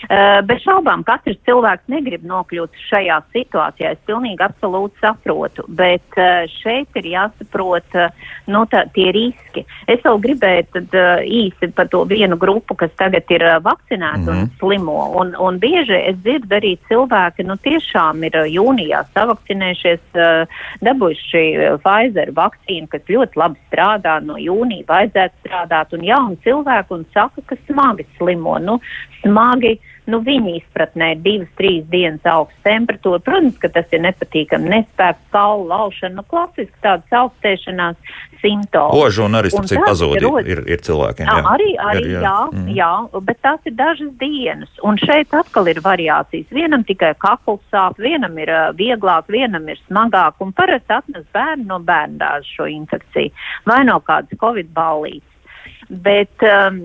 Uh, bez šaubām, katrs cilvēks negrib nokļūt šajā situācijā. Es pilnīgi absolūti saprotu, bet uh, šeit ir jāsaprot uh, nu, tā, tie riski. Es vēl gribēju tad, uh, īsi par to vienu grupu, kas tagad ir uh, vakcinēta mm -hmm. un mhm. slimo. Un, un bieži es dzirdu arī cilvēki, nu tiešām ir uh, jūnijā savakcinējušies, uh, dabūjuši uh, Pfizer vakcīnu, kas ļoti labi strādā, no jūnija vajadzētu strādāt, un jauni cilvēki un saka, ka smagi slimo. Nu, smagi nu, viņa izpratnē ir divas, trīs dienas augsta temperatūra. Protams, ka tas ir nepatīkami. Nespēks, kaula laušana, nu, klasiski tādas augstēšanās simptomi. Ožu un arī, starp citu, pazūdi ir, ir, ir cilvēkiem. Jā, arī, arī ir, jā. Jā, mm. jā, bet tās ir dažas dienas. Un šeit atkal ir variācijas. Vienam tikai kakls sāp, vienam ir uh, vieglāk, vienam ir smagāk. Un parasti atnes bērnu no bērndāža šo infekciju vai no kādas covid ballītes. Bet um,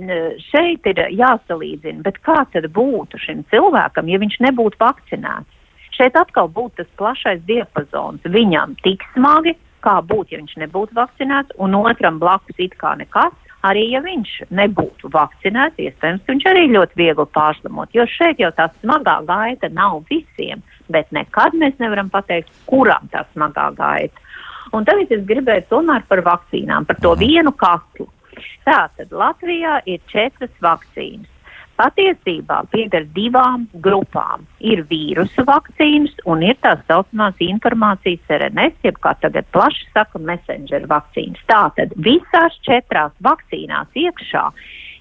šeit ir jāsalīdzina, bet kā tad būtu šim cilvēkam, ja viņš nebūtu vakcinēts? Šeit atkal būtu tas plašais diapazons. Viņam tik smagi, kā būtu, ja viņš nebūtu vakcinēts, un otram blakus it kā nekas. Arī ja viņš nebūtu vakcinēts, iespējams, viņš arī ļoti viegli pārslimot. Jo šeit jau tā smagā gaita nav visiem, bet nekad mēs nevaram pateikt, kuram tā smagā gaita. Un tagad es gribēju tomēr par vakcīnām, par to vienu katlu. Tātad Latvijā ir četras vakcīnas. patiesībā pieder divām grupām. Ir vīrusu vakcīnas un ir tās saucamās informācijas RNS, jeb kā tagad plaši saka, messenger vakcīnas. Tātad visās četrās vakcīnās iekšā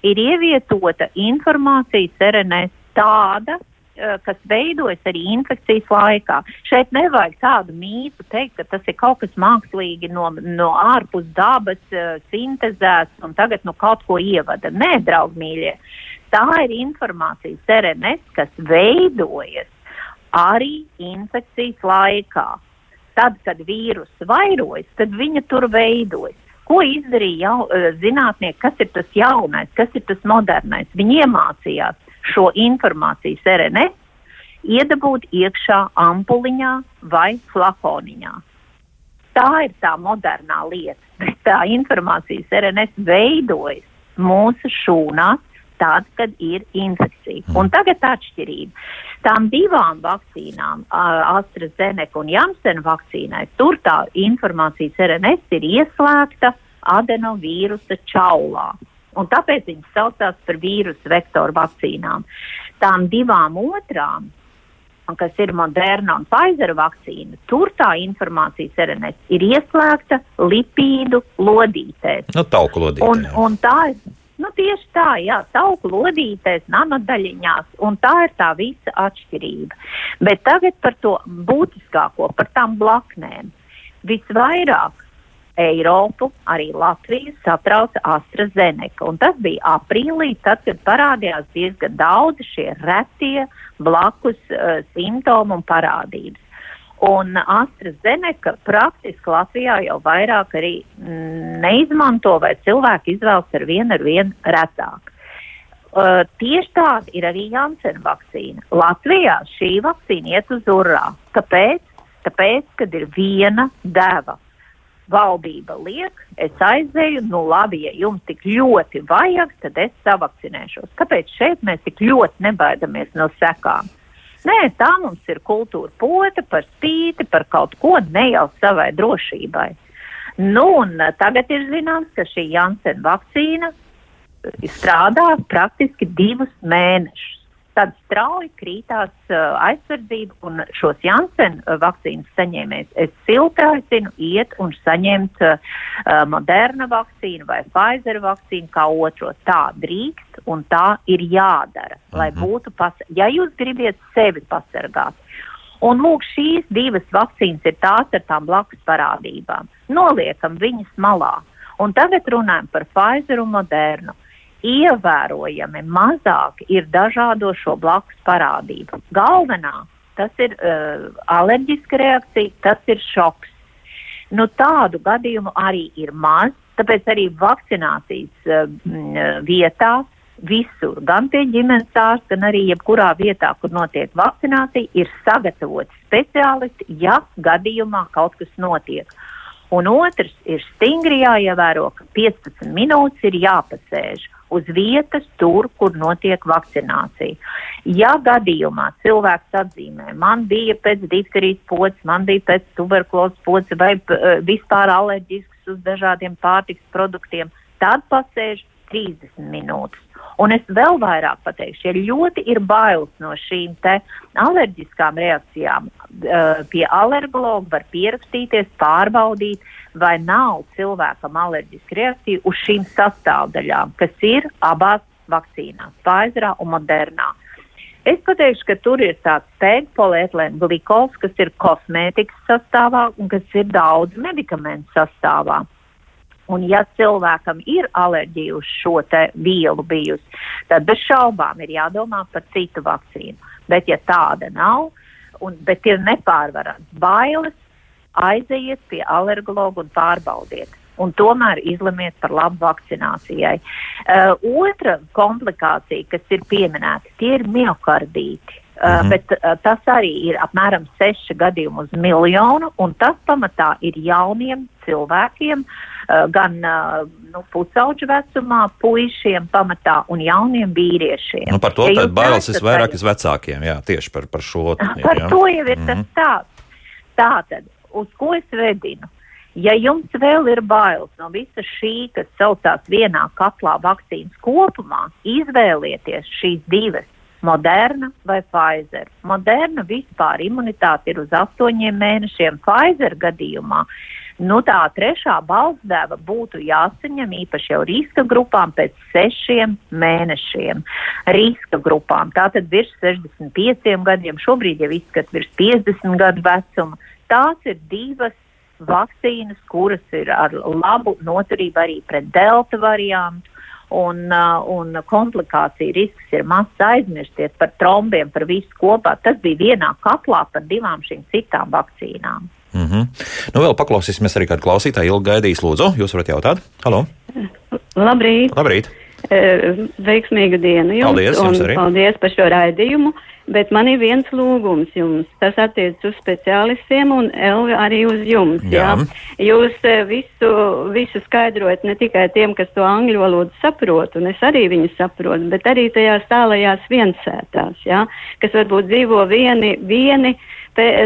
ir ievietota informācijas RNS tāda, kas veidojas arī infekcijas laikā. Šeit nevajag tādu mītu teikt, ka tas ir kaut kas mākslīgi no, no ārpus dabas uh, sintezēts un tagad nu kaut ko ievada. Nē, draugmīļie, tā ir informācijas RNS, kas veidojas arī infekcijas laikā. Tad, kad vīruss vairojas, tad viņa tur veidojas. Ko izdarīja jau, eh, zinātnieki, kas ir tas jaunais, kas ir tas modernais? Viņi iemācījās šo informācijas RNS iedabūt iekšā ampuliņā vai flakoniņā. Tā ir tā modernā lieta, bet tā informācijas RNS veidojas mūsu šūnās tad, kad ir infekcija. Mm. Un tagad atšķirība. Tām divām vakcīnām, AstraZeneca un Janssen vakcīnai, tur tā informācijas RNS ir ieslēgta adenovīrusa čaulā. Un tāpēc viņas saucās par vīrusu vektoru vakcīnām. Tām divām otrām, kas ir Moderna un Pfizer vakcīna, tur tā informācijas RNS ir ieslēgta lipīdu lodītēs. Nu, tauku lodītē. Un, un tā Nu, tieši tā, jā, tauku lodītēs, nanodaļiņās, un tā ir tā visa atšķirība. Bet tagad par to būtiskāko, par tām blaknēm. Visvairāk Eiropu, arī Latviju satrauca AstraZeneca, un tas bija aprīlī, tad, kad parādījās diezgan daudz šie retie blakus uh, simptomi un parādības. Un AstraZeneca praktiski Latvijā jau vairāk arī mm, neizmanto, vai cilvēki izvēlas ar vienu ar vienu retāk. Uh, tieši tāda ir arī Janssen vakcīna. Latvijā šī vakcīna iet uz urā. Kāpēc? Tāpēc, kad ir viena deva. Valdība liek, es aizēju, nu labi, ja jums tik ļoti vajag, tad es savakcinēšos. Kāpēc šeit mēs tik ļoti nebaidamies no sekām? Nē, tā mums ir kultūra pota par spīti, par kaut ko ne jau savai drošībai. Nu, un tagad ir zināms, ka šī Janssen vakcīna strādā praktiski divus mēnešus. Tad strauji krītās uh, aizsardzība, un šos Janssen uh, vakcīnas saņēmējus es silti aicinu iet un saņemt uh, Moderna vakcīnu vai Pfizer vakcīnu kā otro. Tā drīkst un tā ir jādara, lai mhm. būtu, pas ja jūs gribiet sevi pasargāt. Un lūk, šīs divas vakcīnas ir tās ar tām blakus parādībām. Noliekam viņas malā. Un tagad runājam par Pfizer un Modernu ievērojami mazāk ir dažādo šo blakus parādību. Galvenā tas ir uh, alerģiska reakcija, tas ir šoks. Nu, tādu gadījumu arī ir maz, tāpēc arī vakcinācijas uh, vietās visur, gan pie ģimenes ārsta, gan arī jebkurā vietā, kur notiek vakcinācija, ir sagatavoti speciālisti, ja gadījumā kaut kas notiek. Un otrs ir stingri jāievēro, ka 15 minūtes ir jāpasēž uz vietas, tur, kur notiek vakcinācija. Ja gadījumā cilvēks atzīmē, man bija pēc difterijas pocis, man bija pēc tuberkulozes pocis vai uh, vispār alerģisks uz dažādiem pārtiks produktiem, tad pasēž 30 minūtes. Un es vēl vairāk pateikšu, ja ļoti ir bailes no šīm te alerģiskām reakcijām, uh, pie alergologa var pierakstīties, pārbaudīt, vai nav cilvēkam alerģiska reakcija uz šīm sastāvdaļām, kas ir abās vakcīnās, Pfizer un Modernā. Es pateikšu, ka tur ir tāds pēkpolietilēna glikols, kas ir kosmētikas sastāvā un kas ir daudz medikamentu sastāvā. Un ja cilvēkam ir alerģija uz šo vielu bijusi, tad bez šaubām ir jādomā par citu vakcīnu. Bet ja tāda nav, un, bet ir nepārvarams bailes, aiziet pie alergologa un pārbaudiet. Un tomēr izlemiet par labu vakcinācijai. Uh, otra komplikācija, kas ir pieminēta, tie ir miocardīti. Uh, mm -hmm. Bet uh, tas arī ir apmēram 6 gadījumi uz miljonu, un tas pamatā ir jauniem cilvēkiem, uh, gan uh, nu, pusauģu vecumā, puišiem pamatā un jauniem vīriešiem. Nu, par to ja bailes visvairāk ir vecākiem, jā, tieši par, par šo. Par jā. to jau ir mm -hmm. tas mhm. tāds. Tātad uz ko es vedinu? Ja jums vēl ir bailes no visa šī, kas saucās vienā katlā vakcīnas kopumā, izvēlieties šīs divas Moderna vai Pfizer. Moderna vispār imunitāte ir uz astoņiem mēnešiem. Pfizer gadījumā nu, tā trešā balsdeva būtu jāsaņem īpaši jau riska grupām pēc sešiem mēnešiem. Riska grupām tātad virs 65 gadiem, šobrīd jau izskat virs 50 gadu vecuma. Tās ir divas vakcīnas, kuras ir ar labu noturību arī pret delta variantu un, uh, un komplikāciju risks ir mazs aizmirsties par trombiem, par visu kopā. Tas bija vienā katlā par divām šīm citām vakcīnām. Mm -hmm. nu, vēl paklausīsimies arī kādu klausītāju. Ilgi gaidīs, lūdzu, jūs varat jautāt? Halo! Labrīt! Labrīt. E, veiksmīgu dienu jums! Paldies, jums arī! Paldies par šo raidījumu! Bet man ir viens lūgums jums. Tas attiecas uz speciālistiem un Elvi arī uz jums. Jā. Jā? Jūs e, visu, visu skaidrojat ne tikai tiem, kas to angļu valodu saprot, un es arī viņu saprotu, bet arī tajās tālajās viensētās, jā? kas varbūt dzīvo vieni, vieni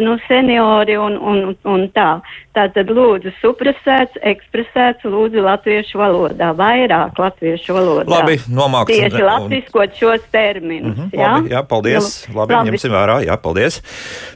nu, seniori un, un, un tā. Tātad lūdzu supresēts, ekspresēts, lūdzu latviešu valodā, vairāk latviešu valodā. Labi, nomāksim. Tieši latviskot šos terminus. Mm -hmm, jā? Labi, jā, paldies. Nu, labi, labi, ņemsim vērā, jā, paldies.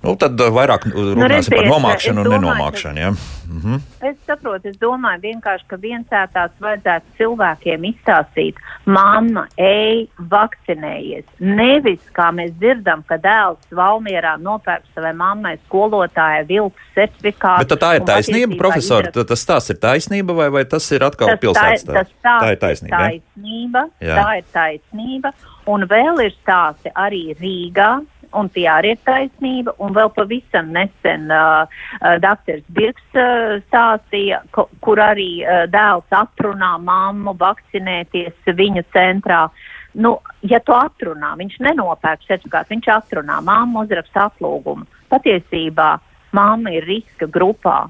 Nu, tad vairāk runāsim nu, redziet, par nomākšanu un nenomākšanu, jā. Mm -hmm. Es saprotu, es domāju vienkārši, ka viensētās vajadzētu cilvēkiem izstāstīt, mamma, ej, vakcinējies. Nevis, kā mēs dzirdam, ka dēls Valmierā nopērk savai mammai skolotāja vilks certifikātu. Bet tā ir taisnība, profesor, ir... tas tās ir taisnība vai, vai tas ir atkal tas pilsētas tā, tas tā, tā ir taisnība? taisnība ja? Tā ir taisnība. Un vēl ir stāsti arī Rīgā, un tie arī ir taisnība. Un vēl pavisam nesen uh, uh, dr. Birks uh, stāstīja, ko, kur arī uh, dēls atrunā mammu vakcinēties viņu centrā. Nu, ja tu atrunā, viņš nenopērk certifikātu, viņš atrunā, mamma uzraksta atlūgumu. Patiesībā mamma ir riska grupā.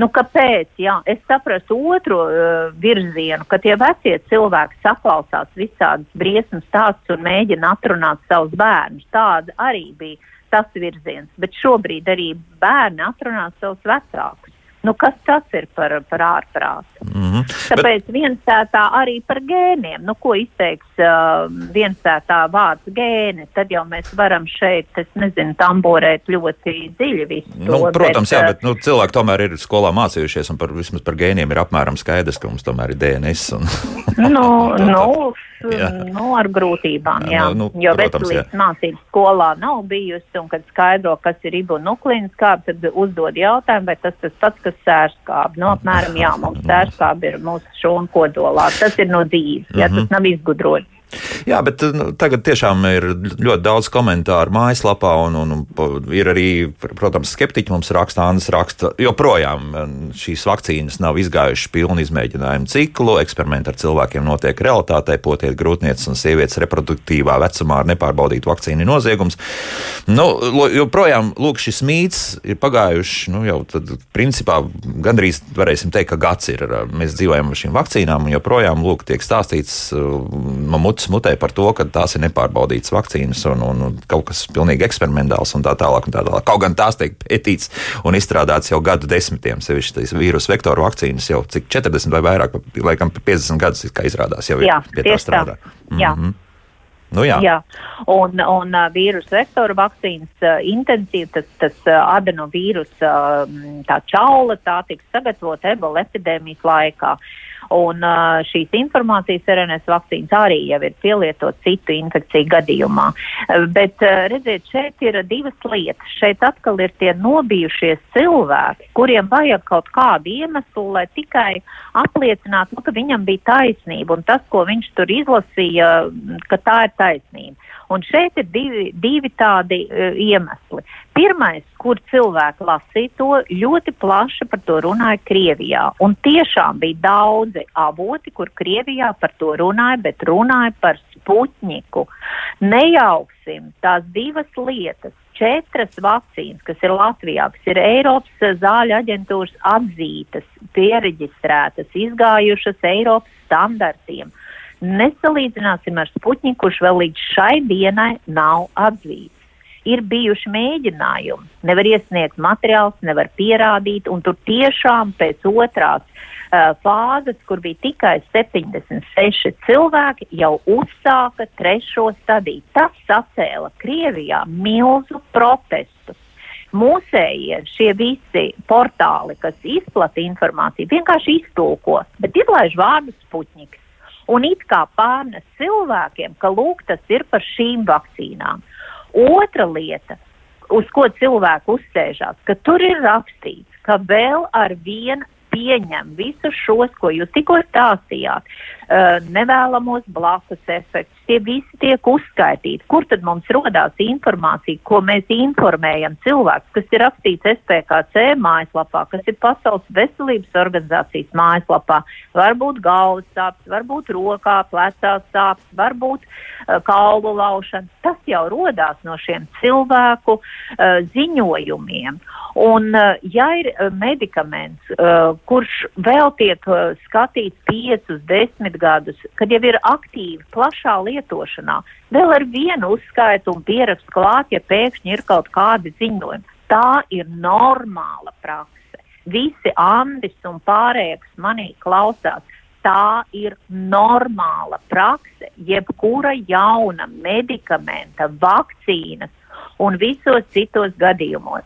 Nu, kāpēc? Jā, es saprotu otru uh, virzienu, ka tie vecie cilvēki saklausās visādas briesmas stāstus un mēģina atrunāt savus bērnus. Tāda arī bija tas virziens, bet šobrīd arī bērni atrunā savus vecākus. Nu, kas tas ir par, par ārprātu? Mm -hmm. Tāpēc Bet... viensētā arī par gēniem. Nu, ko izteiks uh, viensētā vārds gēni? Tad jau mēs varam šeit, es nezinu, tamborēt ļoti dziļi visu nu, to. Protams, bet, jā, uh, bet nu, cilvēki tomēr ir skolā mācījušies, un par, vismaz par gēniem ir apmēram skaidrs, ka mums tomēr ir DNS. Un... nu, nu, jā. nu, ar grūtībām, jā. Nu, nu, jo veselības mācības skolā nav bijusi, un kad skaidro, kas ir ribonuklīns kāp, tad uzdod jautājumu, vai tas tas pats, kas sērskābi. Nu, apmēram, jā, mums sērskābi ir mūsu šūnu kodolā. Tas ir no dīves, ja tas nav izgudrots. Jā, bet nu, tagad tiešām ir ļoti daudz komentāru mājaslapā, un, un, un ir arī, protams, skeptiķi mums raksta, Anna raksta, joprojām šīs vakcīnas nav izgājušas pilnu izmēģinājumu ciklu, eksperimenti ar cilvēkiem notiek realitātē, potiet grūtniecis un sievietes reproduktīvā vecumā ar nepārbaudītu vakcīnu noziegums. Nu, joprojām, lūk, šis mīts ir pagājuši, nu, jau tad, principā, gandrīz varēsim teikt, ka gads ir, mēs dzīvojam ar šīm vakcīnām, un joprojām, lūk, tiek stāstīts no mutes mutē par to, ka tās ir nepārbaudītas vakcīnas un, un, un kaut kas pilnīgi eksperimentāls un tā tālāk. Un tā tālāk. Kaut gan tās tiek pētīts un izstrādāts jau gadu desmitiem, sevišķi tās vīrusu vektoru vakcīnas jau cik 40 vai vairāk, laikam 50 gadus, izrādās, jau Jā, pie tā strādā. Tā. Jā. Mm -hmm. Nu, jā. jā, un, un uh, vīrusu vektoru vakcīnas uh, intensīvi, tas, tas uh, adenovīrusa uh, tā čaula, tā tiks sagatavota ebola epidēmijas laikā. Uh, Un uh, šīs informācijas RNS vakcīnas arī jau ir pielietotas citu infekciju gadījumā. Uh, bet, uh, redziet, šeit ir divas lietas. Šeit atkal ir tie nobijušies cilvēki, kuriem vajag kaut kādu iemeslu, lai tikai apliecinātu, nu, ka viņam bija taisnība un tas, ko viņš tur izlasīja, ka tā ir taisnība. Un šeit ir divi, divi tādi uh, iemesli. Pirmais, kur cilvēki lasīja to, ļoti plaši par to runāja Krievijā. Un tiešām bija daudzi avoti, kur Krievijā par to runāja, bet runāja par Sputniku. Nejauksim tās divas lietas. Četras vakcīnas, kas ir Latvijā, kas ir Eiropas zāļu aģentūras atzītas, pieregistrētas, izgājušas Eiropas standartiem. Nesalīdzināsim ar Sputniku, kurš vēl līdz šai dienai nav atzīts. ir bijuši mēģinājumi. Nevar iesniegt materiālus, nevar pierādīt, un tur tiešām pēc otrās uh, fāzes, kur bija tikai 76 cilvēki, jau uzsāka trešo stadiju. Tas sacēla Krievijā milzu protestu. Mūsējie šie visi portāli, kas izplata informāciju, vienkārši iztulko, bet izlaiž vārdu Sputniks. Un it kā pārnes cilvēkiem, ka lūk, tas ir par šīm vakcīnām. Otra lieta, uz ko cilvēku uzsēžās, ka tur ir rakstīts, ka vēl ar vienu pieņem visus šos, ko jūs tikko stāstījāt, uh, nevēlamos blakus efektus. Tie visi tiek uzskaitīti. Kur tad mums rodās informācija, ko mēs informējam cilvēkus, kas ir rakstīts SPKC mājaslapā, kas ir Pasaules veselības organizācijas mājaslapā? Varbūt galvas sāpes, varbūt rokā, plecās sāpes, varbūt uh, kaulu laušana. Tas jau rodās no šiem cilvēku uh, ziņojumiem. Un, uh, ja ir uh, medikaments, uh, kurš vēl tiek uh, skatīts piecus, desmit gadus, kad jau ir aktīvi, plašā lietošanā, vēl ar vienu uzskaitu un pierakstu klāt, ja pēkšņi ir kaut kādi ziņojumi. Tā ir normāla prakse. Visi Andis un pārējie, kas manī klausās, tā ir normāla prakse. Jebkura jauna medikamenta, vakcīnas un visos citos gadījumos.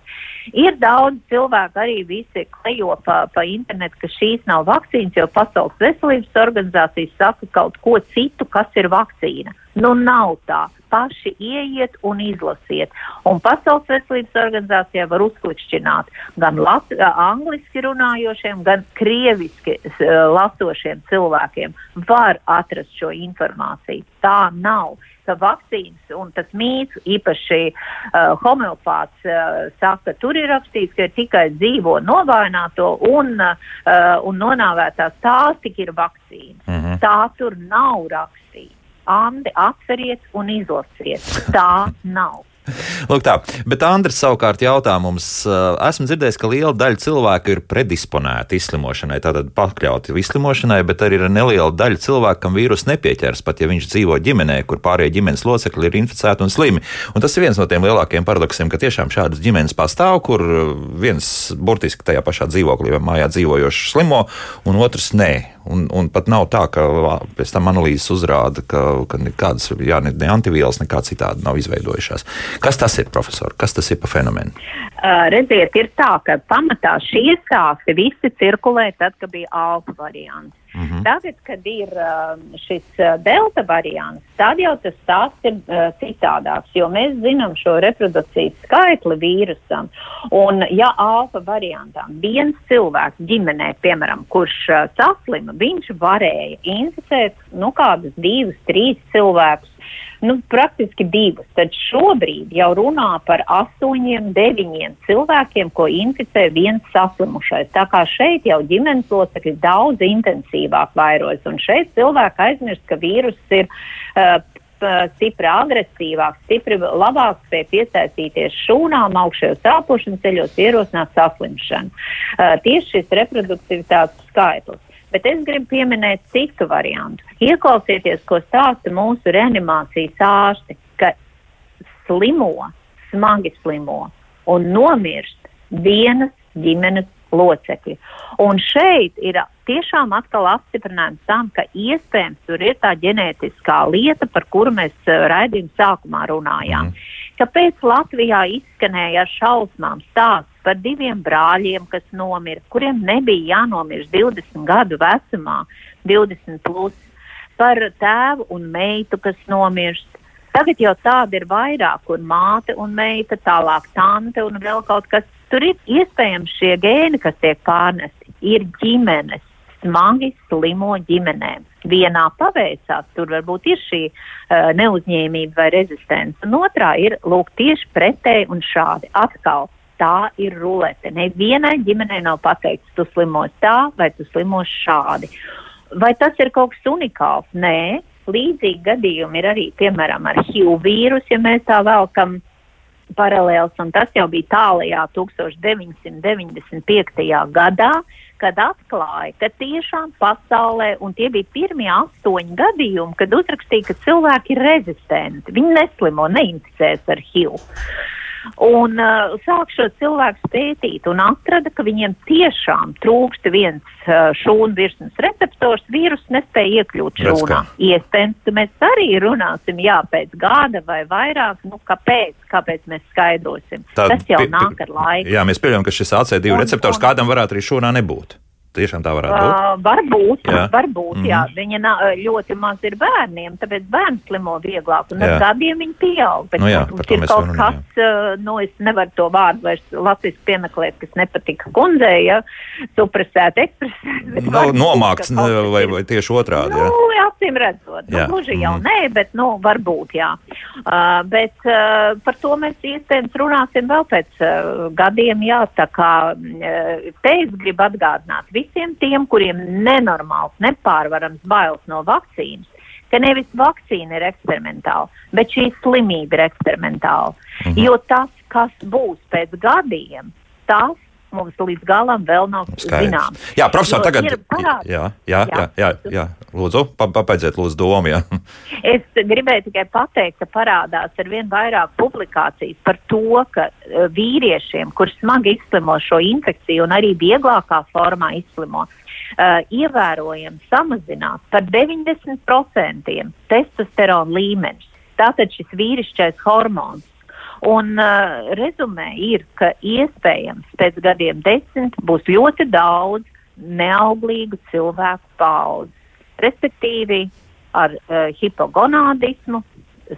Ir daudz cilvēku arī visi klejo pa, pa internetu, ka šīs nav vakcīnas, jo Pasaules veselības organizācijas saka kaut ko citu, kas ir vakcīna. Nu, nav tā. Paši ieiet un izlasiet. Un Pasaules veselības organizācijā var uzklišķināt gan lat, angliski runājošiem, gan krieviski uh, lasošiem cilvēkiem. Var atrast šo informāciju. Tā nav ka vakcīnas un tas mīts, īpaši uh, homeopāts, uh, saka, tur ir rakstīts, ka ir tikai dzīvo novājināto un, uh, un nonāvētās tās tik ir vakcīnas. -hmm. Tā tur nav rakstīts. Andi, atveriet un izlasiet. Tā nav. Lūk, tā. Bet Andris savukārt jautā mums, esmu dzirdējis, ka liela daļa cilvēku ir predisponēti izslimošanai, tātad pakļauti izslimošanai, bet arī ir neliela daļa cilvēku, kam vīrus nepieķers, pat ja viņš dzīvo ģimenē, kur pārējie ģimenes locekļi ir inficēti un slimi. Un tas ir viens no tiem lielākajiem paradoksiem, ka tiešām šādas ģimenes pastāv, kur viens burtiski tajā pašā dzīvoklī vai mājā dzīvojošs slimo, un otrs nē. Un, un pat nav tā, ka pēc tam analīzes uzrāda, ka, ka nekādas jā, ne, ne antivielas, nekā citādi nav izveidojušās. Kas tas ir, profesor? Kas tas ir pa fenomenu? Uh, redziet, ir tā, ka pamatā šie stāsti visi cirkulē tad, kad bija alfa variants. Mm -hmm. Tagad, kad ir uh, šis uh, delta variants, tad jau tas stāsts ir uh, citādāks, jo mēs zinām šo reprodukcijas skaitli vīrusam. Un, ja alfa variantā viens cilvēks ģimenē, piemēram, kurš uh, saslima, viņš varēja inficēt nu, kādus divus, trīs cilvēkus nu, praktiski divas. Tad šobrīd jau runā par astoņiem, deviņiem cilvēkiem, ko inficē viens saslimušais. Tā kā šeit jau ģimenes locekļi daudz intensīvāk vairojas, un šeit cilvēki aizmirst, ka vīrus ir. Uh, stipri agresīvāks, stipri labāk spēj piesaistīties šūnām, augšējos elpošanas ceļos, ierosināt saslimšanu. Uh, tieši šis reproduktivitātes skaitlis. Bet es gribu pieminēt citu variantu. Ieklausieties, ko stāsta mūsu reanimācijas ārsti, ka slimo, smagi slimo un nomirst vienas ģimenes locekļi. Un šeit ir tiešām atkal apstiprinājums tam, ka iespējams tur ir tā ģenētiskā lieta, par kuru mēs uh, raidījuma sākumā runājām. Mm. Kāpēc Latvijā izskanēja ar šausmām stāsts par diviem brāļiem, kas nomira, kuriem nebija jānomirst 20 gadu vecumā, 20 plus, par tēvu un meitu, kas nomirst. Tagad jau tāda ir vairāk, kur māte un meita, tālāk tante un vēl kaut kas. Tur ir iespējams šie gēni, kas tiek pārnesti. Ir ģimenes, smagi slimo ģimenēm. Vienā paveicās, tur varbūt ir šī uh, neuzņēmība vai rezistence, un otrā ir lūk tieši pretēji un šādi atkal tā ir rulete. Nevienai ģimenei nav pateikts, tu slimos tā vai tu slimos šādi. Vai tas ir kaut kas unikāls? Nē, līdzīgi gadījumi ir arī, piemēram, ar HIV vīrusu, ja mēs tā vēlkam paralēls, un tas jau bija tālajā 1995. gadā, kad atklāja, ka tiešām pasaulē, un tie bija pirmie astoņi gadījumi, kad uzrakstīja, ka cilvēki ir rezistenti, viņi neslimo, neinficēs ar HIV. Un uh, sāk šo cilvēku pētīt un atrada, ka viņiem tiešām trūkst viens uh, šūnu virsmas receptors, vīrus nespēja iekļūt šūnā. Iespējams, ka mēs arī runāsim, jā, pēc gada vai vairāk, nu kāpēc, kāpēc mēs skaidrosim. Tā, Tas jau nāk ar laiku. Jā, mēs pieļaujam, ka šis AC2 un, receptors un, kādam varētu arī šūnā nebūt. Tiešām tā varētu būt. Uh, varbūt, jā. varbūt mm -hmm. jā. Viņa na, ļoti maz ir bērniem, tāpēc bērns slimo vieglāk, un jā. ar gadiem viņi pieaug. Bet, nu, jā, mums ir kaut kas, uh, nu, es nevaru to vārdu vairs latviešu piemeklēt, kas nepatika kundzei, ja, supresēt, ekspresēt. Nu, nomākts, ne, vai, vai tieši otrādi, nu, jā? Acīm redzot, nu, gluži jau mm -hmm. nē, bet, nu, varbūt, jā. Uh, bet uh, par to mēs iespējams runāsim vēl pēc uh, gadiem, jā, tā kā uh, te es gribu atgādināt visiem tiem, kuriem nenormāls, nepārvarams bailes no vakcīnas, ka nevis vakcīna ir eksperimentāla, bet šī slimība ir eksperimentāla. Mhm. Jo tas, kas būs pēc gadiem, tas mums līdz galam vēl nav zināms. Jā, profesor, tagad. Parād... Jā, jā, jā, jā, jā. Lūdzu, papaidziet lūdzu domu, jā. Es gribēju tikai pateikt, ka parādās ar vien vairāk publikācijas par to, ka uh, vīriešiem, kur smagi izslimo šo infekciju un arī vieglākā formā izslimo, uh, ievērojami samazinās par 90% testosterona līmenis. Tātad šis vīrišķais hormons Un uh, rezumē ir, ka iespējams pēc gadiem desmit būs ļoti daudz neauglīgu cilvēku paudzes, respektīvi ar uh, hipogonādismu,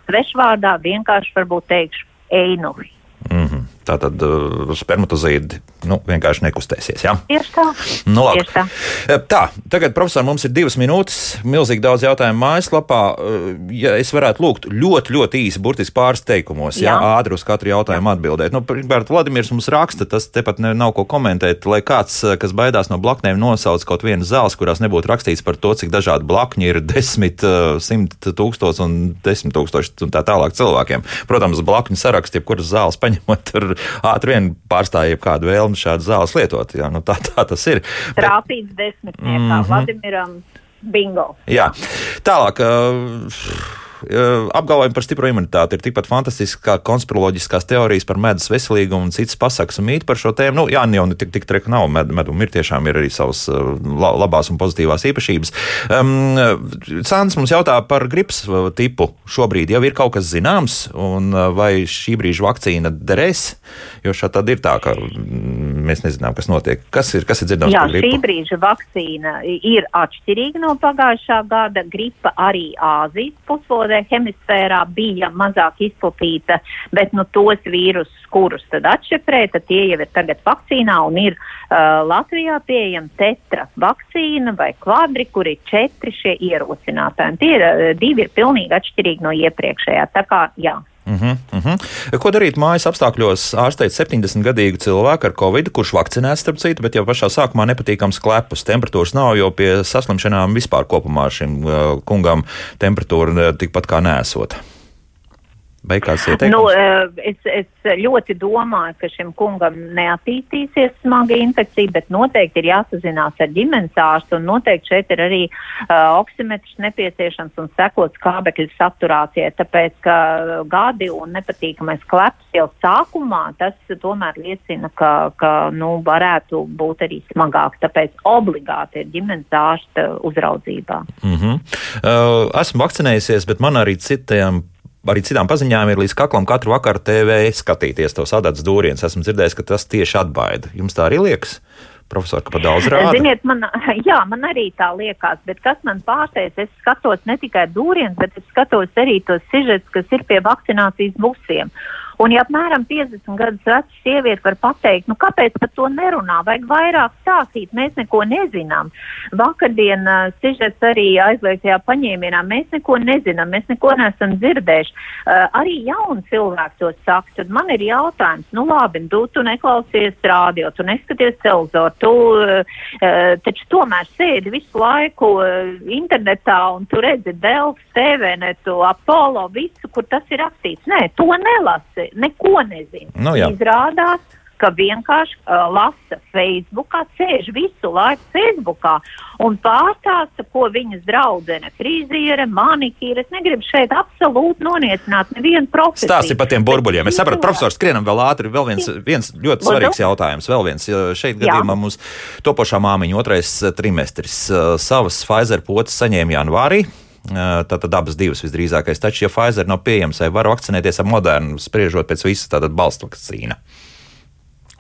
svešvārdā vienkārši varbūt teikšu einuhi. Tātad uh, spermatozīdi nu, vienkārši nekustēsies. Ja? Tieši tā. Nu. Tieši tā. Uh, tā, tagad, profesor, mums ir divas minūtes. Milzīgi daudz jautājumu mājaslapā. Uh, ja es varētu lūgt ļoti, ļoti īsi, burtiski pāris teikumos, ja ātri uz katru jautājumu atbildēt. Nu, pirmkārt, Vladimirs mums raksta, tas tepat nav ko komentēt, lai kāds, kas baidās no blaknēm, nosauc kaut vienu zāles, kurās nebūtu rakstīts par to, cik dažādi blakņi ir desmit, simt tūkstoši un desmit tūkstoši un tā tālāk cilvēkiem. Protams, blakņu saraksts, jebkuras zāles paņemot, tur ātri vien pārstāja kādu vēlmi šādu zāles lietot. Jā, nu tā, tā tas ir. Trāpīts desmitniekā mm -hmm. Vladimiram Bingo. Jā. Tālāk. Uh, apgalvojumi par stipro imunitāti ir tikpat fantastiski kā konspiroloģiskās teorijas par medus veselīgumu un citas pasakas un mīti par šo tēmu. Nu, jā, jau tik, tik treka nav, med, medum ir tiešām ir arī savas labās un pozitīvās īpašības. Um, Sāns mums jautā par gripas tipu. Šobrīd jau ir kaut kas zināms, un vai šī brīža vakcīna derēs, jo šā tad ir tā, ka mēs nezinām, kas notiek. Kas ir, kas ir dzirdams jā? Šī brīža vakcīna ir atšķirīga no pagājušā gada. Gripa arī Āzijas pusvodē hemisfērā bija mazāk izplatīta, bet nu, tos vīrusus, kurus tad atšifrē, tad tie jau ir tagad vakcīnā un ir uh, Latvijā pieejama tetra vakcīna vai kvadri, kur ir četri šie ierosinātāji. Tie ir, divi ir pilnīgi atšķirīgi no iepriekšējā. Tā kā, jā. Uh -huh, uh -huh. Ko darīt mājas apstākļos? Ārstēt 70-gadīgu cilvēku ar covid, kurš vakcinēts, starp citu, bet jau pašā sākumā nepatīkams klepus. Temperatūras nav, jo pie saslimšanām vispār kopumā šim uh, kungam temperatūra uh, tikpat kā nesot. Vai kāds ieteikums? Nu, es, es ļoti domāju, ka šim kungam neattīstīsies smaga infekcija, bet noteikti ir jāsazinās ar ģimenes ārstu un noteikti šeit ir arī uh, oksimetrs nepieciešams un sekots kābekļu saturācijai, tāpēc, ka gadi un nepatīkamais kleps jau sākumā, tas tomēr liecina, ka, ka nu, varētu būt arī smagāk, tāpēc obligāti ir ģimenes ārsta uzraudzībā. Mm -hmm. uh, esmu vakcinējusies, bet man arī citiem arī citām paziņām ir līdz kaklam katru vakaru TV skatīties tos adats dūrienus. Esmu dzirdējis, ka tas tieši atbaida. Jums tā arī liekas? Profesor, ka par daudz rāda? Ziniet, man, jā, man arī tā liekas, bet kas man pārsteidz, es skatos ne tikai dūrienus, bet es skatos arī tos sižets, kas ir pie vakcinācijas busiem. Un, ja apmēram 50 gadus veca sieviete var pateikt, nu, kāpēc par to nerunā, vajag vairāk stāstīt, mēs neko nezinām. Vakardien uh, sižets arī aizliegtajā paņēmienā, mēs neko nezinām, mēs neko neesam dzirdējuši. Uh, arī jauni cilvēki to saka, tad man ir jautājums, nu labi, tu, tu neklausies rādio, tu neskaties televizoru, tu uh, taču tomēr sēdi visu laiku uh, internetā un tu redzi Delft, TVNetu, Apollo, visu, kur tas ir rakstīts. Nē, to nelasi neko nezina. Nu, jā. Izrādās, ka vienkārši uh, lasa Facebookā, sēž visu laiku Facebookā un pārstāsta, ko viņas draudzene, friziere, manikīra. Es negribu šeit absolūti noniecināt nevienu profesiju. Stāsti par tiem burbuļiem. Es sapratu, profesors, skrienam vēl ātri. Vēl viens, viens ļoti Lūdzu? svarīgs jautājums. Vēl viens šeit gadījumā mums topošā māmiņa otrais trimestris savas Pfizer potes saņēma janvārī. Eh, Tātad abas divas visdrīzākais. Taču, ja Pfizer nav pieejams, vai var vakcinēties ar modernu, spriežot pēc visas tātad balstu vakcīna?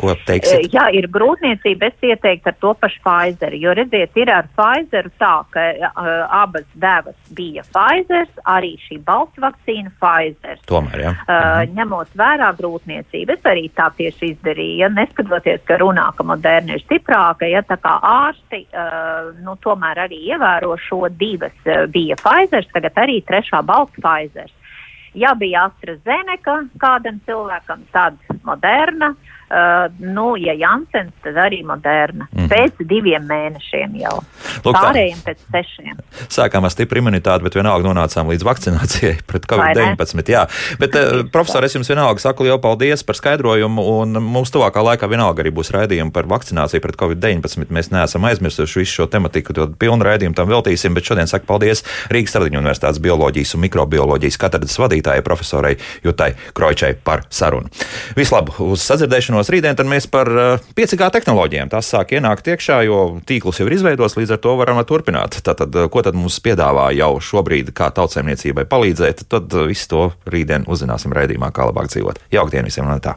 Ko teiksit? Eh, Ja ir grūtniecība, es ieteiktu ar to pašu Pfizer. Jo, redziet, ir ar Pfizeru tā, ka uh, abas devas bija Pfizer, arī šī balsts vakcīna Pfizer. Tomēr, jā. Uh, ņemot vērā grūtniecību, es arī tā tieši izdarīju. Ja, neskatoties, ka runā, ka moderna ir stiprāka, ja tā kā ārsti uh, nu, tomēr arī ievēro šo divas uh, bija Pfizer, tagad arī trešā balsts Pfizer. Ja bija AstraZeneca kādam cilvēkam, tad moderna. Uh, nu, ja Jansens, tad arī moderna. Mm. Pēc diviem mēnešiem jau. Lūk tā. Pārējiem pēc sešiem. Sākām ar stipru imunitāti, bet vienalga nonācām līdz vakcinācijai pret Vai ne? Covid-19. Jā, bet, uh, profesor, es jums vienalga saku lielu paldies par skaidrojumu, un mums tuvākā laikā vienalga arī būs raidījumi par vakcināciju pret Covid-19. Mēs neesam aizmirsuši visu šo tematiku, to pilnu raidījumu tam veltīsim, bet šodien saku paldies Rīgas Tradiņu Universitātes bioloģijas un mikrobioloģijas katedras vadītājai profesorai Jutai Kroičai par sarunu. Vislabāk, uz sadzirdēšanos rītdien, tad mēs par uh, 5G tehnoloģijām. Tās sāk ienākt iekšā, jo tīkls jau ir izveidots, līdz ar to varam turpināt. Tātad, uh, ko tad mums piedāvā jau šobrīd, kā tautsēmniecībai palīdzēt, tad uh, visu to rītdien uzzināsim raidījumā, kā labāk dzīvot. Jauktdien visiem no tā!